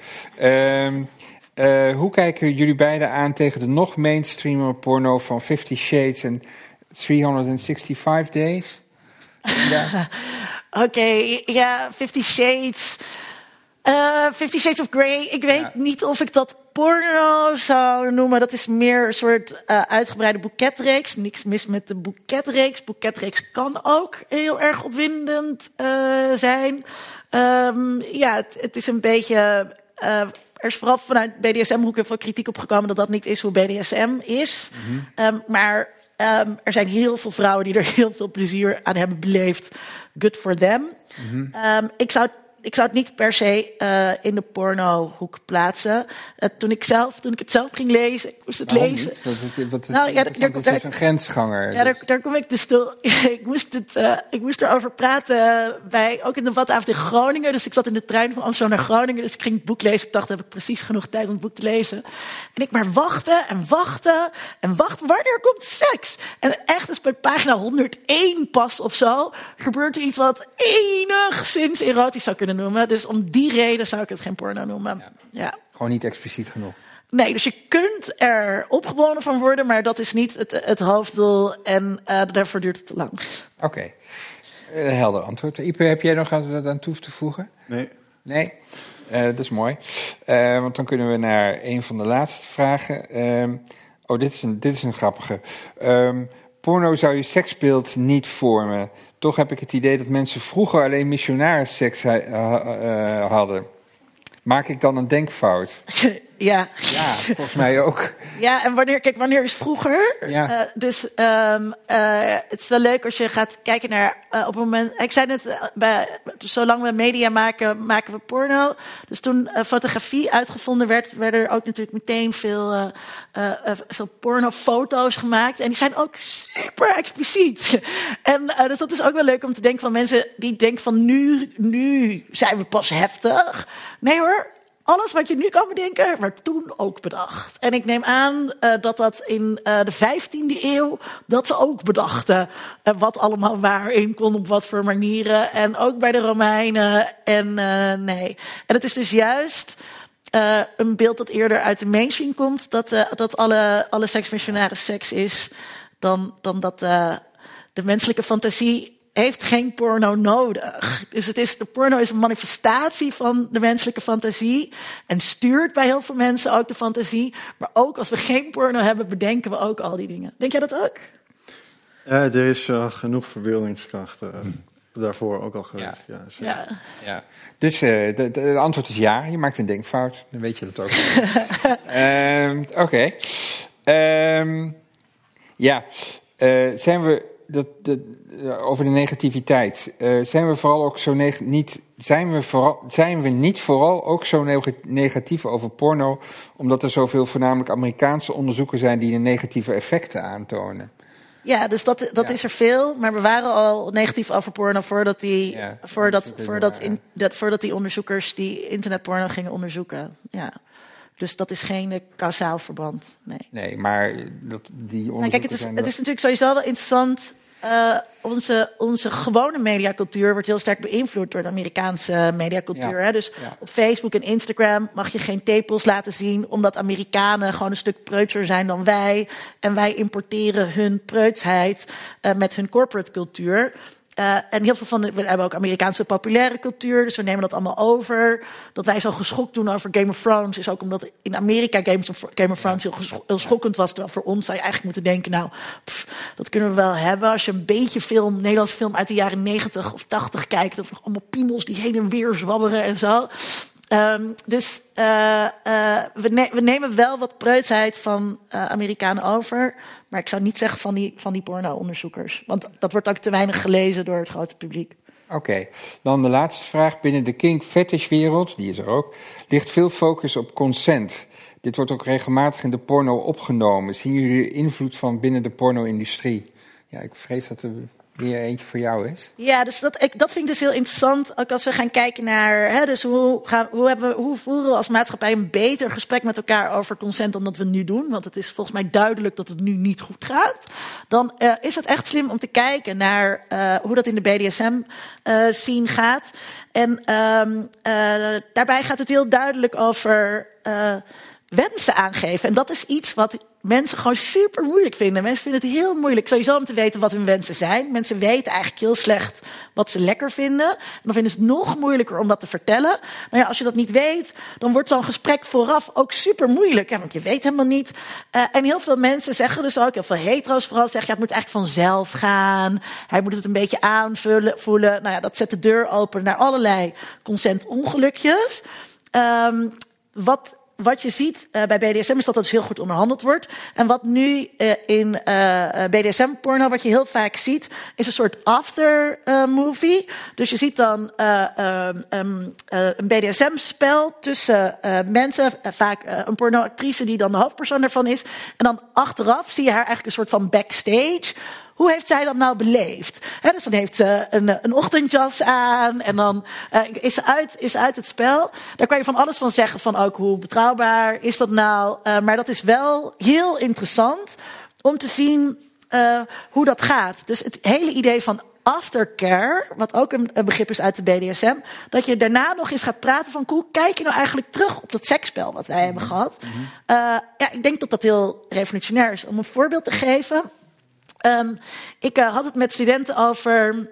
Uh, hoe kijken jullie beiden aan tegen de nog mainstreamer porno van Fifty Shades en 365 Days? Ja. Oké, okay, ja, Fifty Shades. Uh, Fifty Shades of Grey. Ik weet ja. niet of ik dat porno zou noemen. Dat is meer een soort uh, uitgebreide boeketreeks. Niks mis met de boeketreeks. Boeketreeks kan ook heel erg opwindend uh, zijn. Um, ja, het, het, is een beetje er is vooral vanuit BDSM-hoeken veel kritiek op gekomen dat dat niet is hoe BDSM is. Mm -hmm. um, maar um, er zijn heel veel vrouwen die er heel veel plezier aan hebben beleefd. Good for them. Mm -hmm. um, ik zou ik zou het niet per se uh, in de pornohoek plaatsen. Uh, toen, ik zelf, toen ik het zelf ging lezen, ik moest het Waarom lezen. Niet? Wat, is, nou, ja, daar, is dus een grensganger. Ja, dus. daar, daar kom ik dus toe. ik, moest het, uh, ik moest erover praten bij, ook in de debatavond in Groningen. Dus ik zat in de trein van Amsterdam naar Groningen. Dus ik ging het boek lezen. Ik dacht, heb ik precies genoeg tijd om het boek te lezen. En ik maar wachten en wachten en wachten. Wanneer komt seks? En echt, dus bij pagina 101 pas of zo, gebeurt er iets wat enigszins erotisch zou kunnen noemen. Dus om die reden zou ik het geen porno noemen. Ja. ja. Gewoon niet expliciet genoeg. Nee, dus je kunt er opgewonden van worden, maar dat is niet het, het hoofddoel en uh, daarvoor duurt het te lang. Oké, okay. uh, helder antwoord. Ipe, heb jij nog wat aan toe te voegen? Nee. Nee? Uh, dat is mooi. want dan kunnen we naar een van de laatste vragen. oh, dit is een, dit is een grappige. Um, porno zou je seksbeeld niet vormen. Toch heb ik het idee dat mensen vroeger alleen missionarisseks uh, uh, hadden. Maak ik dan een denkfout? ja. Ja, volgens mij ook. Ja, en wanneer, kijk, wanneer is vroeger? Ja. Uh, dus um, het is wel leuk als je gaat kijken naar op het moment. Ik zei net, bij, zolang we media maken, maken we porno. Dus toen fotografie uitgevonden werd, werden er ook natuurlijk meteen veel, veel pornofoto's gemaakt. En die zijn ook super expliciet. En dus dat is ook wel leuk om te denken van mensen die denken van nu, nu zijn we pas heftig. Nee hoor, alles wat je nu kan bedenken, werd toen ook bedacht. En ik neem aan uh, dat dat in uh, de 15e eeuw, dat ze ook bedachten uh, wat allemaal waarin kon, op wat voor manieren. En ook bij de Romeinen. En nee. En het is dus juist een beeld dat eerder uit de mainstream komt, dat, dat alle, alle seksmissionaris seks is, dan, dan dat de menselijke fantasie heeft geen porno nodig. Dus het is, de porno is een manifestatie van de menselijke fantasie. En stuurt bij heel veel mensen ook de fantasie. Maar ook als we geen porno hebben, bedenken we ook al die dingen. Denk jij dat ook? Uh, er is uh, genoeg verbeeldingskracht uh, daarvoor ook al geweest. Ja. Ja, ja. ja. Dus het de, antwoord is ja. Je maakt een denkfout. Dan weet je dat ook. Oké. Okay. Um, ja. zijn we dat, dat, over de negativiteit. Uh, zijn we vooral ook zo neg niet, zijn we, vooral, zijn we niet vooral ook zo negatief over porno, omdat er zoveel voornamelijk Amerikaanse onderzoeken zijn die de negatieve effecten aantonen? Ja, dus dat, dat ja. is er veel. Maar we waren al negatief over porno voordat die, ja, voordat, voordat, in, dat, voordat die onderzoekers die internetporno gingen onderzoeken. Ja. Dus dat is geen kausaal verband. Nee, nee maar dat, die nou, kijk, het is, het is natuurlijk sowieso wel interessant. Uh, onze, onze gewone mediacultuur wordt heel sterk beïnvloed door de Amerikaanse mediacultuur. Ja. Hè? Dus ja. op Facebook en Instagram mag je geen tepels laten zien, omdat Amerikanen gewoon een stuk preutser zijn dan wij. En wij importeren hun preutsheid uh, met hun corporate cultuur. Uh, en heel veel van de, we hebben ook Amerikaanse populaire cultuur, dus we nemen dat allemaal over. Dat wij zo geschokt doen over Game of Thrones is ook omdat in Amerika Game of, Game of Thrones heel, heel, schokkend was. Terwijl voor ons zou je eigenlijk moeten denken, nou, pff, dat kunnen we wel hebben. Als je een beetje film, Nederlandse film uit de jaren 90 of 80 kijkt, of allemaal piemels die heen en weer zwabberen en zo. Um, dus uh, uh, we, ne we, nemen wel wat preutsheid van uh, Amerikanen over. Maar ik zou niet zeggen van die, van die porno-onderzoekers. Want dat wordt ook te weinig gelezen door het grote publiek. Oké, dan de laatste vraag. Binnen de kink fetish wereld, die is er ook, ligt veel focus op consent. Dit wordt ook regelmatig in de porno opgenomen. Zien jullie de invloed van binnen de porno-industrie? Ja, ik vrees dat er weer eentje voor jou is. Ja, dus dat, ik, dat vind ik dus heel interessant. Ook als we gaan kijken naar. Hè, dus hoe, gaan, hoe, hebben, hoe voeren we als maatschappij een beter gesprek met elkaar over consent dan dat we nu doen? Want het is volgens mij duidelijk dat het nu niet goed gaat. Dan uh, is het echt slim om te kijken naar uh, hoe dat in de BDSM-scene uh, gaat. En um, daarbij gaat het heel duidelijk over wensen aangeven. En dat is iets wat mensen gewoon super moeilijk vinden. Mensen vinden het heel moeilijk sowieso om te weten wat hun wensen zijn. Mensen weten eigenlijk heel slecht wat ze lekker vinden. En dan vinden ze het nog moeilijker om dat te vertellen. Nou ja, als je dat niet weet, dan wordt zo'n gesprek vooraf ook super moeilijk. Want je weet helemaal niet. Uh, en heel veel mensen zeggen dus ook, heel veel hetero's vooral zeggen, ja, het moet eigenlijk vanzelf gaan. Hij moet het een beetje aanvullen, voelen. Nou ja, dat zet de deur open naar allerlei consentongelukjes. Um, wat wat je ziet uh, bij BDSM is dat dat heel goed onderhandeld wordt. En wat nu uh, in uh, BDSM-porno, wat je heel vaak ziet, is een soort after-movie. dus je ziet dan um, een BDSM-spel tussen mensen, vaak een pornoactrice die dan de hoofdpersoon ervan is. En dan achteraf zie je haar eigenlijk een soort van backstage hoe heeft zij dat nou beleefd? He, dus dan heeft ze een, een ochtendjas aan en dan uh, is, ze uit, is uit het spel. Daar kan je van alles van zeggen, van ook hoe betrouwbaar is dat nou. Uh, maar dat is wel heel interessant om te zien uh, hoe dat gaat. Dus het hele idee van aftercare, wat ook een, begrip is uit de BDSM, dat je daarna nog eens gaat praten van hoe kijk je nou eigenlijk terug op dat seksspel wat wij hebben gehad. Mm -hmm. ja, ik denk dat dat heel revolutionair is. Om een voorbeeld te geven. Um, ik uh, had het met studenten over.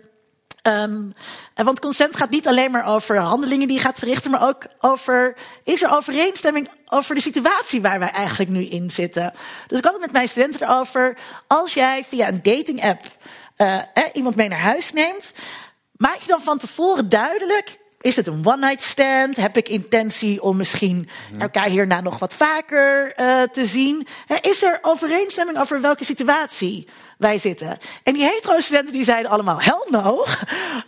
Um, want consent gaat niet alleen maar over handelingen die je gaat verrichten, maar ook over. Is er overeenstemming over de situatie waar wij eigenlijk nu in zitten? Dus ik had het met mijn studenten erover. Als jij via een dating app uh, eh, iemand mee naar huis neemt, maak je dan van tevoren duidelijk is het een one-night stand? Heb ik intentie om misschien elkaar hierna nog wat vaker uh, te zien? Is er overeenstemming over welke situatie wij zitten? En die hetero-studenten die zeiden allemaal, hell no,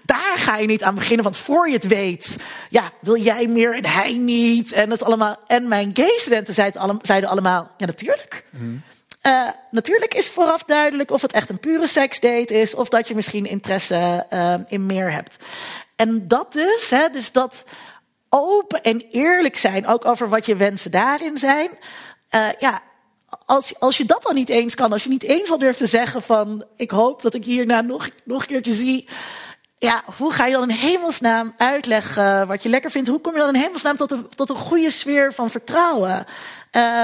daar ga je niet aan beginnen, want voor je het weet, ja, wil jij meer en hij niet? En, het allemaal, en mijn gay-studenten zeiden, zeiden allemaal, ja, natuurlijk. Mm. Uh, natuurlijk is vooraf duidelijk of het echt een pure seksdate is, of dat je misschien interesse uh, in meer hebt. En dat dus, hè, dus dat open en eerlijk zijn, ook over wat je wensen daarin zijn. Uh, ja, als, als je dat dan niet eens kan, als je niet eens al durft te zeggen van ik hoop dat ik hierna nog, nog een keertje zie. Ja, hoe ga je dan in hemelsnaam uitleggen wat je lekker vindt? Hoe kom je dan in hemelsnaam tot een, tot een goede sfeer van vertrouwen?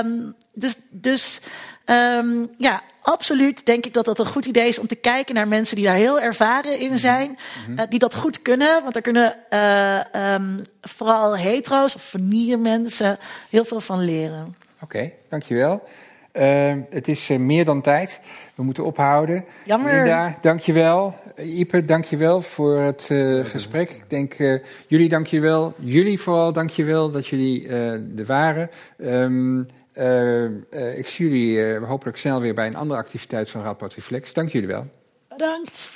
Um, dus, dus um, ja, absoluut denk ik dat dat een goed idee is om te kijken naar mensen die daar heel ervaren in zijn. Mm -hmm. uh, die dat goed kunnen. Want daar kunnen uh, um, vooral hetero's of vernier mensen heel veel van leren. Oké, okay, dankjewel. Uh, het is uh, meer dan tijd. We moeten ophouden. Jammer. Linda, dankjewel. Ipe, dankjewel voor het uh, gesprek. Ik denk, jullie dankjewel. Jullie vooral dankjewel dat jullie er waren. Um, uh, uh, ik zie jullie uh, hopelijk snel weer bij een andere activiteit van Radboud Reflex. Dank jullie wel. Bedankt.